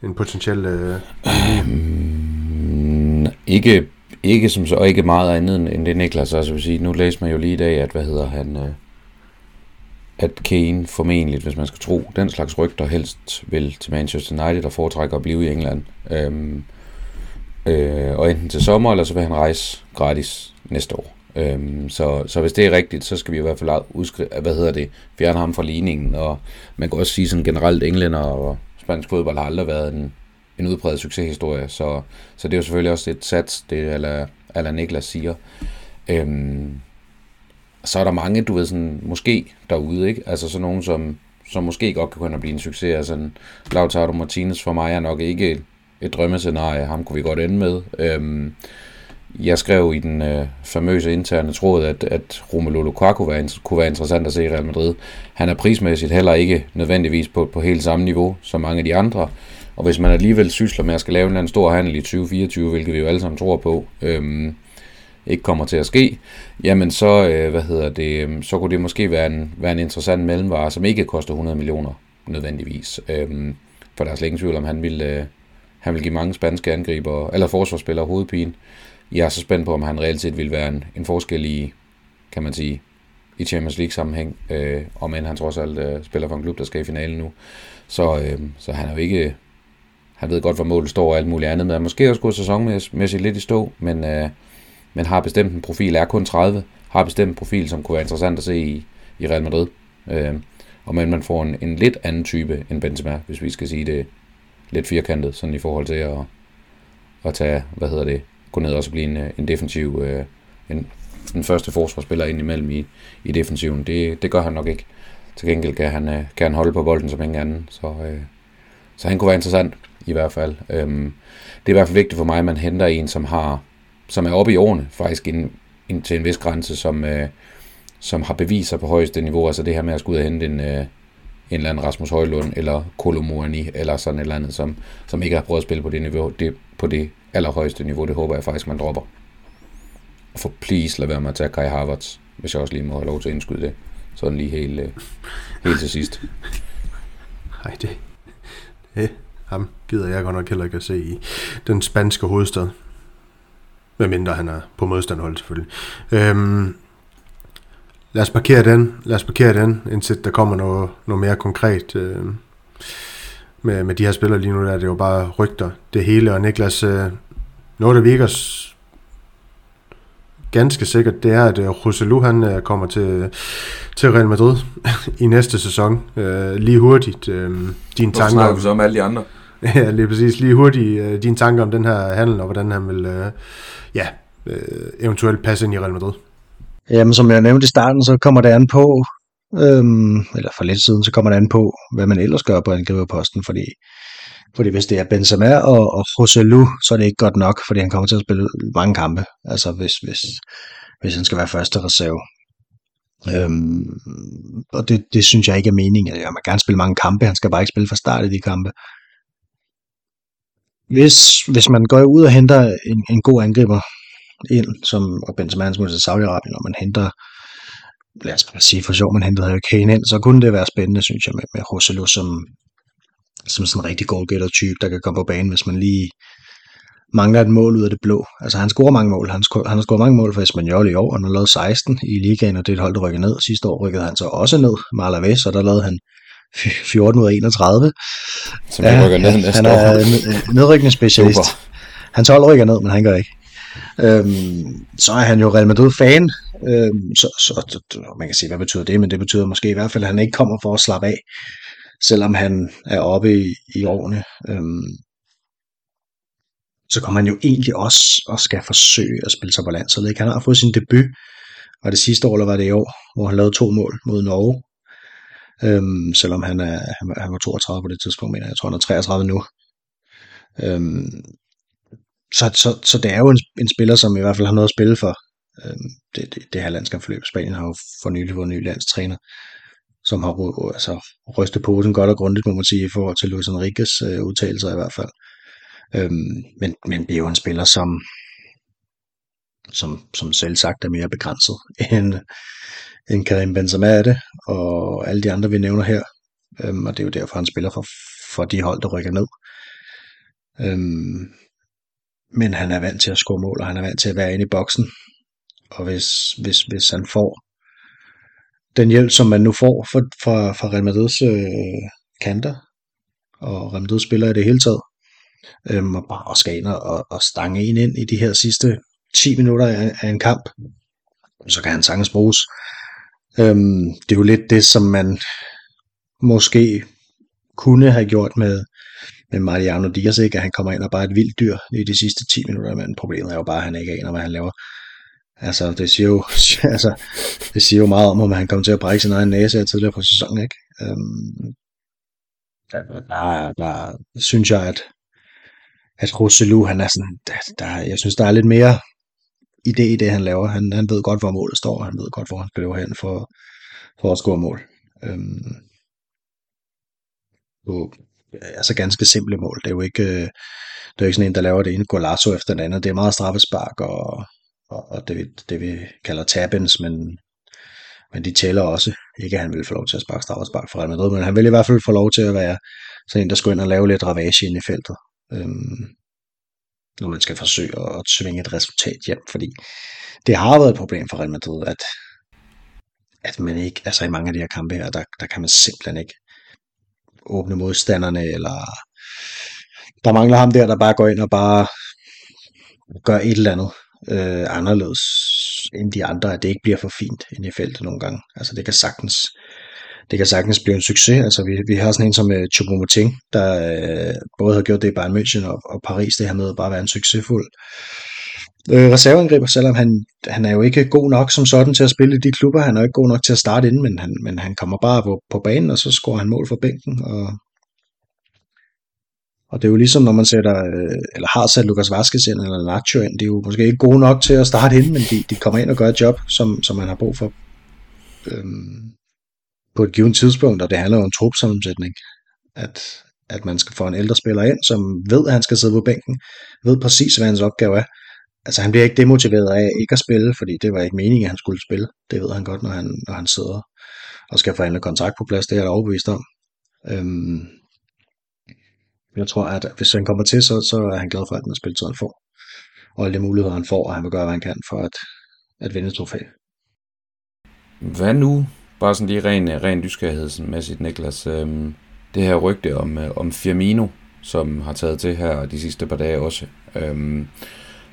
Speaker 1: en potentiel... Øh,
Speaker 3: øhm, ikke, ikke som så, og ikke meget andet end det Niklas altså vil sige. Nu læser man jo lige i dag, at hvad hedder han... Øh, at Kane formentlig, hvis man skal tro, den slags rygter helst vil til Manchester United og foretrækker at blive i England. Øhm, øh, og enten til sommer, eller så vil han rejse gratis næste år. Øhm, så, så hvis det er rigtigt, så skal vi i hvert fald udskrive, hvad hedder det, fjerne ham fra ligningen. Og man kan også sige sådan generelt, englænder og spansk fodbold har aldrig været en, en udbredt succeshistorie. Så, så det er jo selvfølgelig også et sats, det eller, eller Niklas siger. Øhm, så er der mange, du ved, sådan, måske derude, ikke? Altså sådan nogen, som, som måske godt kan kunne blive en succes. Altså Lautaro Martinez for mig er nok ikke et drømmescenarie. Ham kunne vi godt ende med. Øhm, jeg skrev i den øh, famøse interne tråd, at, at Romelu Lukaku var, kunne være interessant at se i Real Madrid. Han er prismæssigt heller ikke nødvendigvis på, på helt samme niveau som mange af de andre. Og hvis man alligevel sysler med at skal lave en eller anden stor handel i 2024, hvilket vi jo alle sammen tror på, øhm, ikke kommer til at ske, jamen så, øh, hvad hedder det, øhm, så kunne det måske være en, være en interessant mellemvare, som ikke koster 100 millioner nødvendigvis. Øhm, for der er slet ingen tvivl om, han vil, øh, han vil give mange spanske angriber, eller forsvarsspillere hovedpine. Jeg er så spændt på, om han reelt set vil være en, en forskel i, kan man sige, i Champions League sammenhæng, øh, om end han trods alt øh, spiller for en klub, der skal i finalen nu. Så, øh, så han er jo ikke, han ved godt, hvor målet står og alt muligt andet, men måske også gået sæsonmæssigt lidt i stå, men, øh, men har bestemt en profil, er kun 30, har bestemt en profil, som kunne være interessant at se i, i Real Madrid. Øh, og men man får en, en lidt anden type end Benzema, hvis vi skal sige det lidt firkantet, sådan i forhold til at, at tage, hvad hedder det, gå ned og så blive en, øh, en defensiv, øh, en, den første forsvarsspiller ind imellem i, i defensiven. Det, det gør han nok ikke. Til gengæld kan han, øh, kan han holde på bolden som ingen anden, så, øh, så han kunne være interessant i hvert fald. Øhm, det er i hvert fald vigtigt for mig, at man henter en, som har som er oppe i årene, faktisk ind, ind til en vis grænse, som, øh, som har beviser på højeste niveau, altså det her med at skulle ud og hente en, øh, en eller anden Rasmus Højlund, eller Kolomorani, eller sådan et eller andet, som, som ikke har prøvet at spille på det, niveau, det, på det allerhøjeste niveau, det håber jeg faktisk, man dropper. Og for please lad være med at tage Kai Havertz, hvis jeg også lige må have lov til at indskyde det. Sådan lige helt, øh, helt til sidst.
Speaker 1: Nej, det, det, ham gider jeg godt nok heller ikke at se i den spanske hovedstad. Medmindre han er på modstandhold selvfølgelig. Øhm, lad os parkere den, lad os parkere den, indtil der kommer noget, noget mere konkret. Øh, med, med de her spillere lige nu, der er det jo bare rygter det hele. Og Niklas, øh, noget der virker ganske sikkert, det er, at øh, Roselu han øh, kommer til, til Real Madrid i næste sæson. Øh, lige hurtigt, øh,
Speaker 3: din tanker... snakker vi så om alle de andre?
Speaker 1: ja, lige præcis. Lige hurtigt, øh, dine tanker om den her handel, og hvordan han vil øh, ja, øh, eventuelt passe ind i Real Madrid.
Speaker 2: Jamen, som jeg nævnte i starten, så kommer det an på, øhm, eller for lidt siden, så kommer det an på, hvad man ellers gør på angriberposten, fordi, fordi hvis det er Benzema og, og Roselu, så er det ikke godt nok, fordi han kommer til at spille mange kampe, altså hvis, hvis, hvis han skal være første reserve. Øhm, og det, det synes jeg ikke er meningen. Jeg man gerne spille mange kampe, han skal bare ikke spille fra start i de kampe. Hvis, hvis man går ud og henter en, en god angriber ind, som og Benzema han til Saudi-Arabien, og man henter lad os bare sige for sjov, man hentede Harry Kane ind, så kunne det være spændende, synes jeg, med, med Roselu som, som sådan en rigtig goalgetter-type, der kan komme på banen, hvis man lige mangler et mål ud af det blå. Altså han scorer mange mål. Han, scorer, han har scoret mange mål for Espanyol i år. Han har lavet 16 i ligaen, og det er et hold, der rykker ned. Sidste år rykkede han så også ned med Alaves, og der lavede han 14 ud af 31.
Speaker 3: Som ja, rykker ned næste
Speaker 2: han er nedrykningsspecialist. Hans hold rykker ned, men han gør ikke. Øhm, så er han jo Real Madrid-fan, øhm, så, så, man kan sige, hvad betyder det, men det betyder måske i hvert fald, at han ikke kommer for at slappe af, selvom han er oppe i, i årene. Øhm, så kommer han jo egentlig også og skal forsøge at spille sig på landsholdet. Han har fået sin debut, og det sidste år, eller var det i år, hvor han lavede to mål mod Norge. Øhm, selvom han, er, han, han var 32 på det tidspunkt, men jeg tror, han er 33 nu. Øhm, så, så, så det er jo en, en spiller, som i hvert fald har noget at spille for. Øhm, det, det, det her landskampforløb. Spanien har jo for nylig fået en ny landstræner, som har altså, rystet posen godt og grundigt, må man sige, i forhold til Luis Enriquez øh, udtalelser i hvert fald. Øhm, men, men det er jo en spiller, som, som, som selv sagt er mere begrænset end, end Karim Benzema er det, og alle de andre, vi nævner her. Øhm, og det er jo derfor, han spiller for, for de hold, der rykker ned. Øhm, men han er vant til at score mål, og han er vant til at være inde i boksen. Og hvis, hvis, hvis han får den hjælp, som man nu får fra, fra, fra Real Madrids øh, kanter, og Real Madrid spiller i det hele taget, øhm, og bare skal ind og, og stange en ind i de her sidste 10 minutter af, af en kamp, så kan han sagtens bruges. Øhm, det er jo lidt det, som man måske kunne have gjort med, med Mariano Diaz, ikke? at han kommer ind og bare er et vildt dyr i de sidste 10 minutter, men problemet er jo bare, at han ikke aner, hvad han laver. Altså, det siger jo, altså, det siger jo meget om, om han kommer til at brække sin egen næse tidligere på sæsonen, ikke? Øhm, der, der, der, synes jeg, at, at Roselu, han er sådan, der, der, jeg synes, der er lidt mere idé i det, han laver. Han, han ved godt, hvor målet står, han ved godt, hvor han skal løbe hen for, for at score mål. Øhm, og, altså ganske simple mål. Det er jo ikke, øh, det er jo ikke sådan en, der laver det ene golasso efter den anden. Det er meget straffespark og, og, og det, det, vi kalder tabens, men, men de tæller også. Ikke at han vil få lov til at sparke straffespark for Real Madrid, men han vil i hvert fald få lov til at være sådan en, der skulle ind og lave lidt ravage ind i feltet. Øhm, når man skal forsøge at tvinge et resultat hjem, fordi det har været et problem for Real Madrid, at, at man ikke, altså i mange af de her kampe her, der, der kan man simpelthen ikke åbne modstanderne, eller der mangler ham der, der bare går ind og bare gør et eller andet øh, anderledes end de andre, at det ikke bliver for fint ind i feltet nogle gange. Altså det kan sagtens, det kan sagtens blive en succes. Altså vi, vi har sådan en som øh, Choupo-Moting, der øh, både har gjort det i Bayern München og, og Paris, det her med at bare være en succesfuld øh, reserveangriber, selvom han, han er jo ikke god nok som sådan til at spille i de klubber. Han er jo ikke god nok til at starte inden, men han, men han kommer bare på, på banen, og så scorer han mål for bænken. Og, og det er jo ligesom, når man sætter, øh, eller har sat Lukas Vaskes ind, eller Nacho ind, de er jo måske ikke gode nok til at starte ind, men de, de kommer ind og gør et job, som, som man har brug for øhm, på et givet tidspunkt, og det handler jo om trupsammensætning. At, at man skal få en ældre spiller ind, som ved, at han skal sidde på bænken, ved præcis, hvad hans opgave er, altså han bliver ikke demotiveret af ikke at spille, fordi det var ikke meningen, at han skulle spille. Det ved han godt, når han, når han sidder og skal forhandle kontrakt på plads. Det er jeg overbevist om. Øhm, jeg tror, at hvis han kommer til, så, så er han glad for, at den spilletid han får. Og alle de muligheder, han får, og han vil gøre, hvad han kan for at, at vinde trofæ.
Speaker 3: Hvad nu? Bare sådan lige ren, ren nysgerrighedsmæssigt, Niklas. Øhm, det her rygte om, øh, om Firmino, som har taget til her de sidste par dage også. Øhm,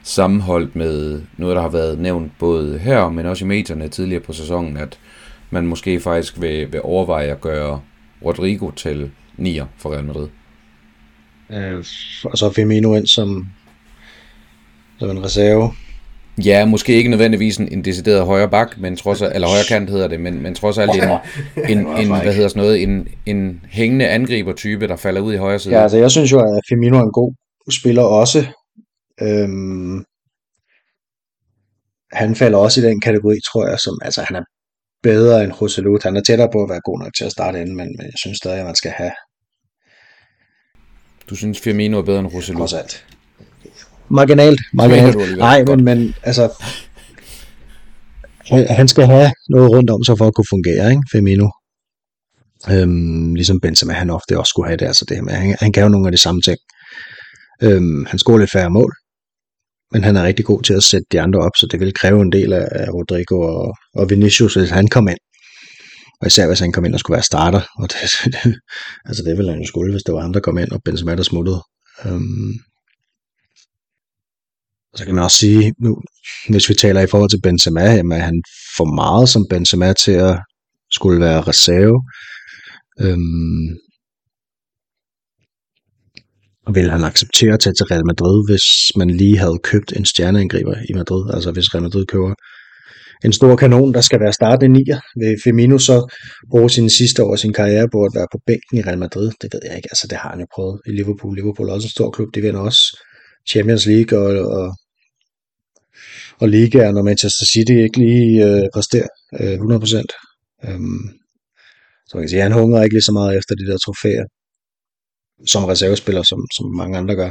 Speaker 3: sammenholdt med noget, der har været nævnt både her, men også i medierne tidligere på sæsonen, at man måske faktisk vil, vil overveje at gøre Rodrigo til nier for Real Madrid.
Speaker 2: Øh, og så Firmino ind som, som en reserve.
Speaker 3: Ja, måske ikke nødvendigvis en, en decideret højre bak, men trods alt, eller højre kant hedder det, men, men trods alt en, en, en, hvad hedder sådan noget, en, en hængende angribertype, der falder ud i højre side.
Speaker 2: Ja, altså jeg synes jo, at Firmino er en god spiller også, Øhm, han falder også i den kategori, tror jeg, som altså han er bedre end Roselut. Han er tættere på at være god nok til at starte inden, men, men jeg synes stadig, at man skal have...
Speaker 3: Du synes Firmino er bedre end Roselut?
Speaker 2: Trods alt. Marginalt. Marginalt. Nej, men, men altså... Han skal have noget rundt om sig for at kunne fungere, ikke? Firmino. Øhm, ligesom Benzema, han ofte også skulle have det, altså det her med, han, han kan jo nogle af de samme ting. Øhm, han scorer lidt færre mål, men han er rigtig god til at sætte de andre op, så det vil kræve en del af Rodrigo og, og Vinicius, hvis han kommer ind. Og især hvis han kom ind og skulle være starter, og det, det, altså det ville han jo skulle, hvis det var ham, der kom ind, og Benzema der smuttede. Um, så kan man også sige, nu, hvis vi taler i forhold til Benzema, jamen, han får meget som Benzema til at skulle være reserve. Um, og vil han acceptere at tage til Real Madrid, hvis man lige havde købt en stjerneangriber i Madrid? Altså hvis Real Madrid køber en stor kanon, der skal være startende nier. Vil Firmino så bruge sine sidste år af sin karriere på at være på bænken i Real Madrid? Det ved jeg ikke. Altså det har han jo prøvet i Liverpool. Liverpool er også en stor klub. De vinder også Champions League og, og, og Liga, når Manchester City ikke lige øh, præsterer øh, 100%. Øhm, så man kan sige, at han hungrer ikke lige så meget efter de der trofæer som reservespiller, som, som mange andre gør.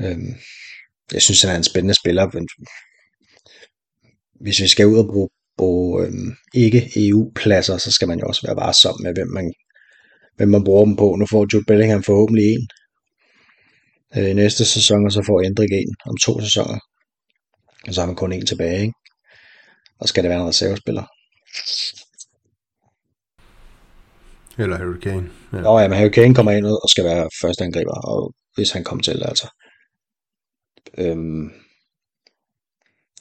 Speaker 2: Øhm, jeg synes, han er en spændende spiller, men hvis vi skal ud og bruge, bruge øhm, ikke EU-pladser, så skal man jo også være varsom med, hvem man, hvem man bruger dem på. Nu får Jude Bellingham forhåbentlig en øh, næste sæson, og så får Endrik en om to sæsoner. Og så har man kun en tilbage, ikke? Og skal det være en reservespiller.
Speaker 1: Eller Harry Kane.
Speaker 2: Ja. Nå ja, men Harry Kane kommer ind og skal være første angriber, og hvis han kommer til, altså. Øhm,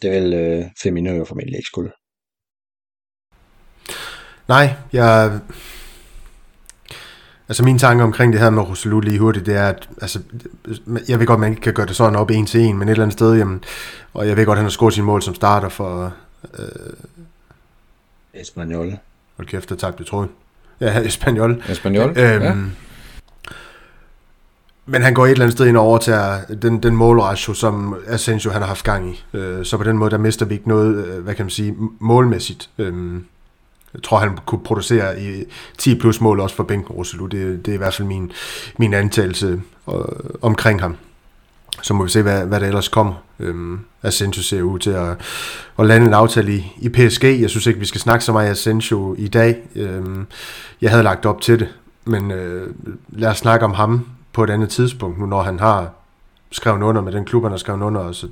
Speaker 2: det vil øh, Firmino jo formentlig ikke skulle.
Speaker 1: Nej, jeg... Altså min tanke omkring det her med Roselu lige hurtigt, det er, at altså, jeg ved godt, man ikke kan gøre det sådan op en til en, men et eller andet sted, jamen, og jeg ved godt, at han har scoret sin mål som starter for... Øh,
Speaker 2: Espanyol.
Speaker 1: Hold kæft, der tabte tråden. Ja, Espanyol.
Speaker 3: Espanyol,
Speaker 1: øhm, ja men han går et eller andet sted ind og overtager den, den målratio, som Asensio han har haft gang i. Øh, så på den måde, der mister vi ikke noget, øh, hvad kan man sige, målmæssigt. Øh, jeg tror, han kunne producere i 10 plus mål også for Bengt Roselu. Det, det er i hvert fald min, min antagelse øh, omkring ham. Så må vi se, hvad, hvad der ellers kommer. Øhm, Asensio ser ud til at, at lande en aftale i, i PSG. Jeg synes ikke, vi skal snakke så meget Asensio i dag. Øhm, jeg havde lagt op til det, men øh, lad os snakke om ham på et andet tidspunkt, nu når han har skrevet under med den klub, han har skrevet under, og så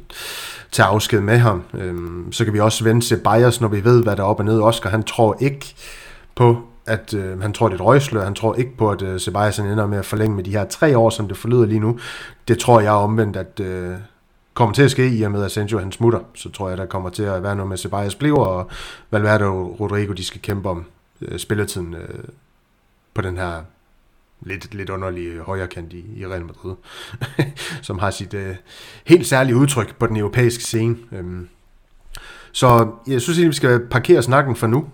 Speaker 1: tage afsked med ham. Øhm, så kan vi også vende til Bayers, når vi ved, hvad der er op og ned. Oscar, han tror ikke på, at øh, han tror, det er et røgslør. Han tror ikke på, at øh, Ceballos ender med at forlænge med de her tre år, som det forlyder lige nu. Det tror jeg omvendt, at øh, kommer til at ske, i og med at Sancho han smutter. Så tror jeg, der kommer til at være noget med Ceballos bliver, og Valverde og Rodrigo, de skal kæmpe om øh, spilletiden øh, på den her lidt, lidt underlig højrekant i, i Real Madrid, som har sit øh, helt særlige udtryk på den europæiske scene. Øhm, så jeg synes egentlig, vi skal parkere snakken for nu.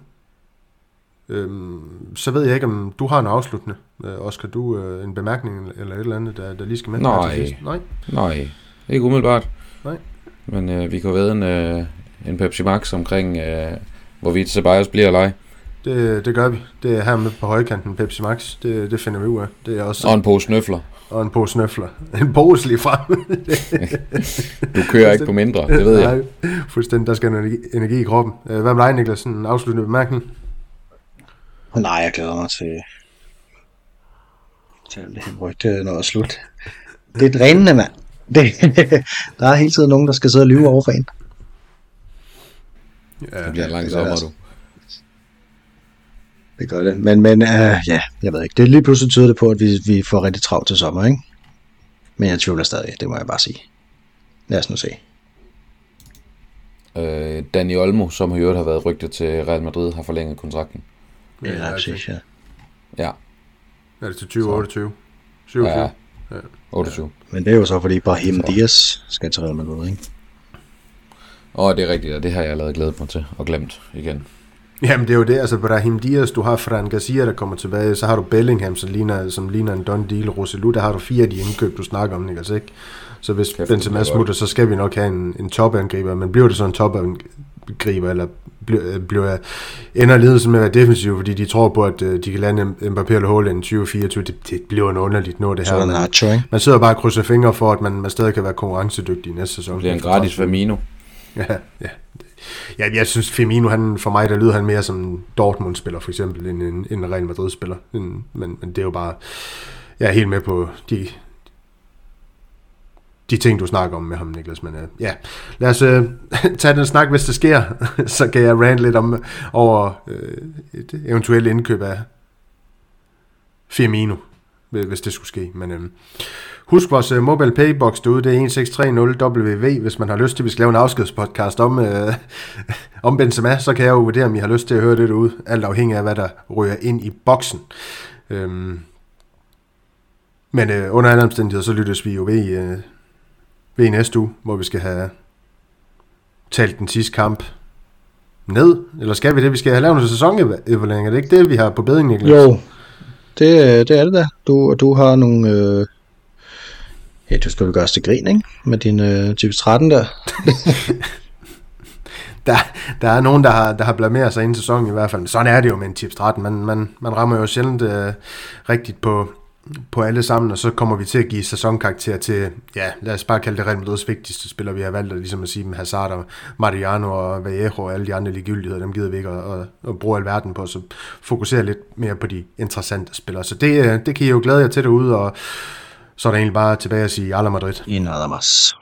Speaker 1: Øhm, så ved jeg ikke, om du har en afsluttende. Øh, Oscar, du øh, en bemærkning eller et eller andet, der, der lige skal med?
Speaker 3: Nej, nej, nej, ikke umiddelbart.
Speaker 1: Nej.
Speaker 3: Men øh, vi kan ved en, øh, en Pepsi Max omkring, øh, hvorvidt Ceballos bliver eller ej.
Speaker 1: Det, det gør vi. Det er her med på højkanten Pepsi Max. Det, det finder vi ud af. Det er også,
Speaker 3: og en pose snøfler.
Speaker 1: Og en pose snøfler. En pose lige frem.
Speaker 3: du kører ikke på mindre, det ved jeg.
Speaker 1: Nej, fuldstændig. Der skal energi, energi i kroppen. Øh, hvad med dig, Niklas? En afsluttende bemærkning?
Speaker 2: Nej, jeg glæder mig til, til det her rygte, når det er slut. Det er drænende, mand. Det, der er hele tiden nogen, der skal sidde og lyve over for en.
Speaker 3: Ja, det bliver en lang sommer, du.
Speaker 2: Det gør det. Men, men uh, ja, jeg ved ikke. Det er lige pludselig tyder det på, at vi, vi får rigtig travlt til sommer, ikke? Men jeg tvivler stadig, det må jeg bare sige. Lad os nu se.
Speaker 3: Øh, Dani Olmo, som i øvrigt har været rygtet til Real Madrid, har forlænget kontrakten.
Speaker 2: Ja, ja, præcis, ja.
Speaker 3: Ja.
Speaker 1: Er det til 2028? 27?
Speaker 3: Ja, 28. Ja.
Speaker 2: Men det er jo så, fordi Brahim Diaz skal til Real Madrid, ikke?
Speaker 3: Åh, det er rigtigt, og det har jeg allerede glædet mig til, og glemt igen.
Speaker 1: Jamen det er jo det, altså Brahim Diaz, du har Fran Garcia, der kommer tilbage, så har du Bellingham, som ligner, som ligner en done deal, Roselu, der har du fire af de indkøb, du snakker om, ikke? Altså, ikke? Så hvis Kæft, Benzema smutter, så skal vi nok have en, en topangriber, men bliver det så en topangriber, eller bliver, bliver ender ledelsen med at være defensiv, fordi de tror på, at øh, de kan lande Mbappé eller Haaland i 2024, det, det bliver en underligt noget, det her.
Speaker 2: Så Nacho, ikke?
Speaker 1: Man sidder bare og krydser fingre for, at man, man stadig kan være konkurrencedygtig næste sæson. Det
Speaker 3: bliver en gratis Firmino.
Speaker 1: Ja, ja, Ja, jeg synes Firmino, han, for mig, der lyder han mere som en Dortmund-spiller, for eksempel, end en, en Real Madrid-spiller. Men, men det er jo bare, jeg er helt med på de, de ting, du snakker om med ham, Niklas. Men uh, ja, lad os uh, tage den snak, hvis det sker. så kan jeg rant lidt om over uh, et eventuelt indkøb af Firmino, hvis det skulle ske. Men uh, Husk vores uh, mobile paybox derude, det er 1630WV, hvis man har lyst til, at vi skal lave en afskedspodcast om, uh, om Benzema, så kan jeg jo vurdere, om I har lyst til at høre det derude, alt afhængig af, hvad der rører ind i boksen. Um, men uh, under alle omstændigheder, så lyttes vi jo ved, uh, ved i næste uge, hvor vi skal have talt den sidste kamp ned, eller skal vi det? Vi skal have lavet en sæsonevaluering, er det ikke det, vi har på bedring, Niklas?
Speaker 2: Jo, det, det er det da. Du, du har nogle... Øh Ja, du skal jo gøre os til grin, ikke? Med din øh, type 13 der.
Speaker 1: der, der er nogen, der har, der har blameret sig inden sæsonen i hvert fald. Men sådan er det jo med en tips 13. Man, man, man rammer jo sjældent øh, rigtigt på, på alle sammen, og så kommer vi til at give sæsonkarakter til, ja, lad os bare kalde det Real Madrid's vigtigste spillere, vi har valgt, at, ligesom at sige dem Hazard og Mariano og Vallejo og alle de andre ligegyldigheder, dem gider vi ikke at, at, at bruge alverden på, så fokusere lidt mere på de interessante spillere. Så det, øh, det kan I jo glæde jer til derude, og så er der egentlig bare tilbage at sige Ala Madrid.
Speaker 2: Y nada más.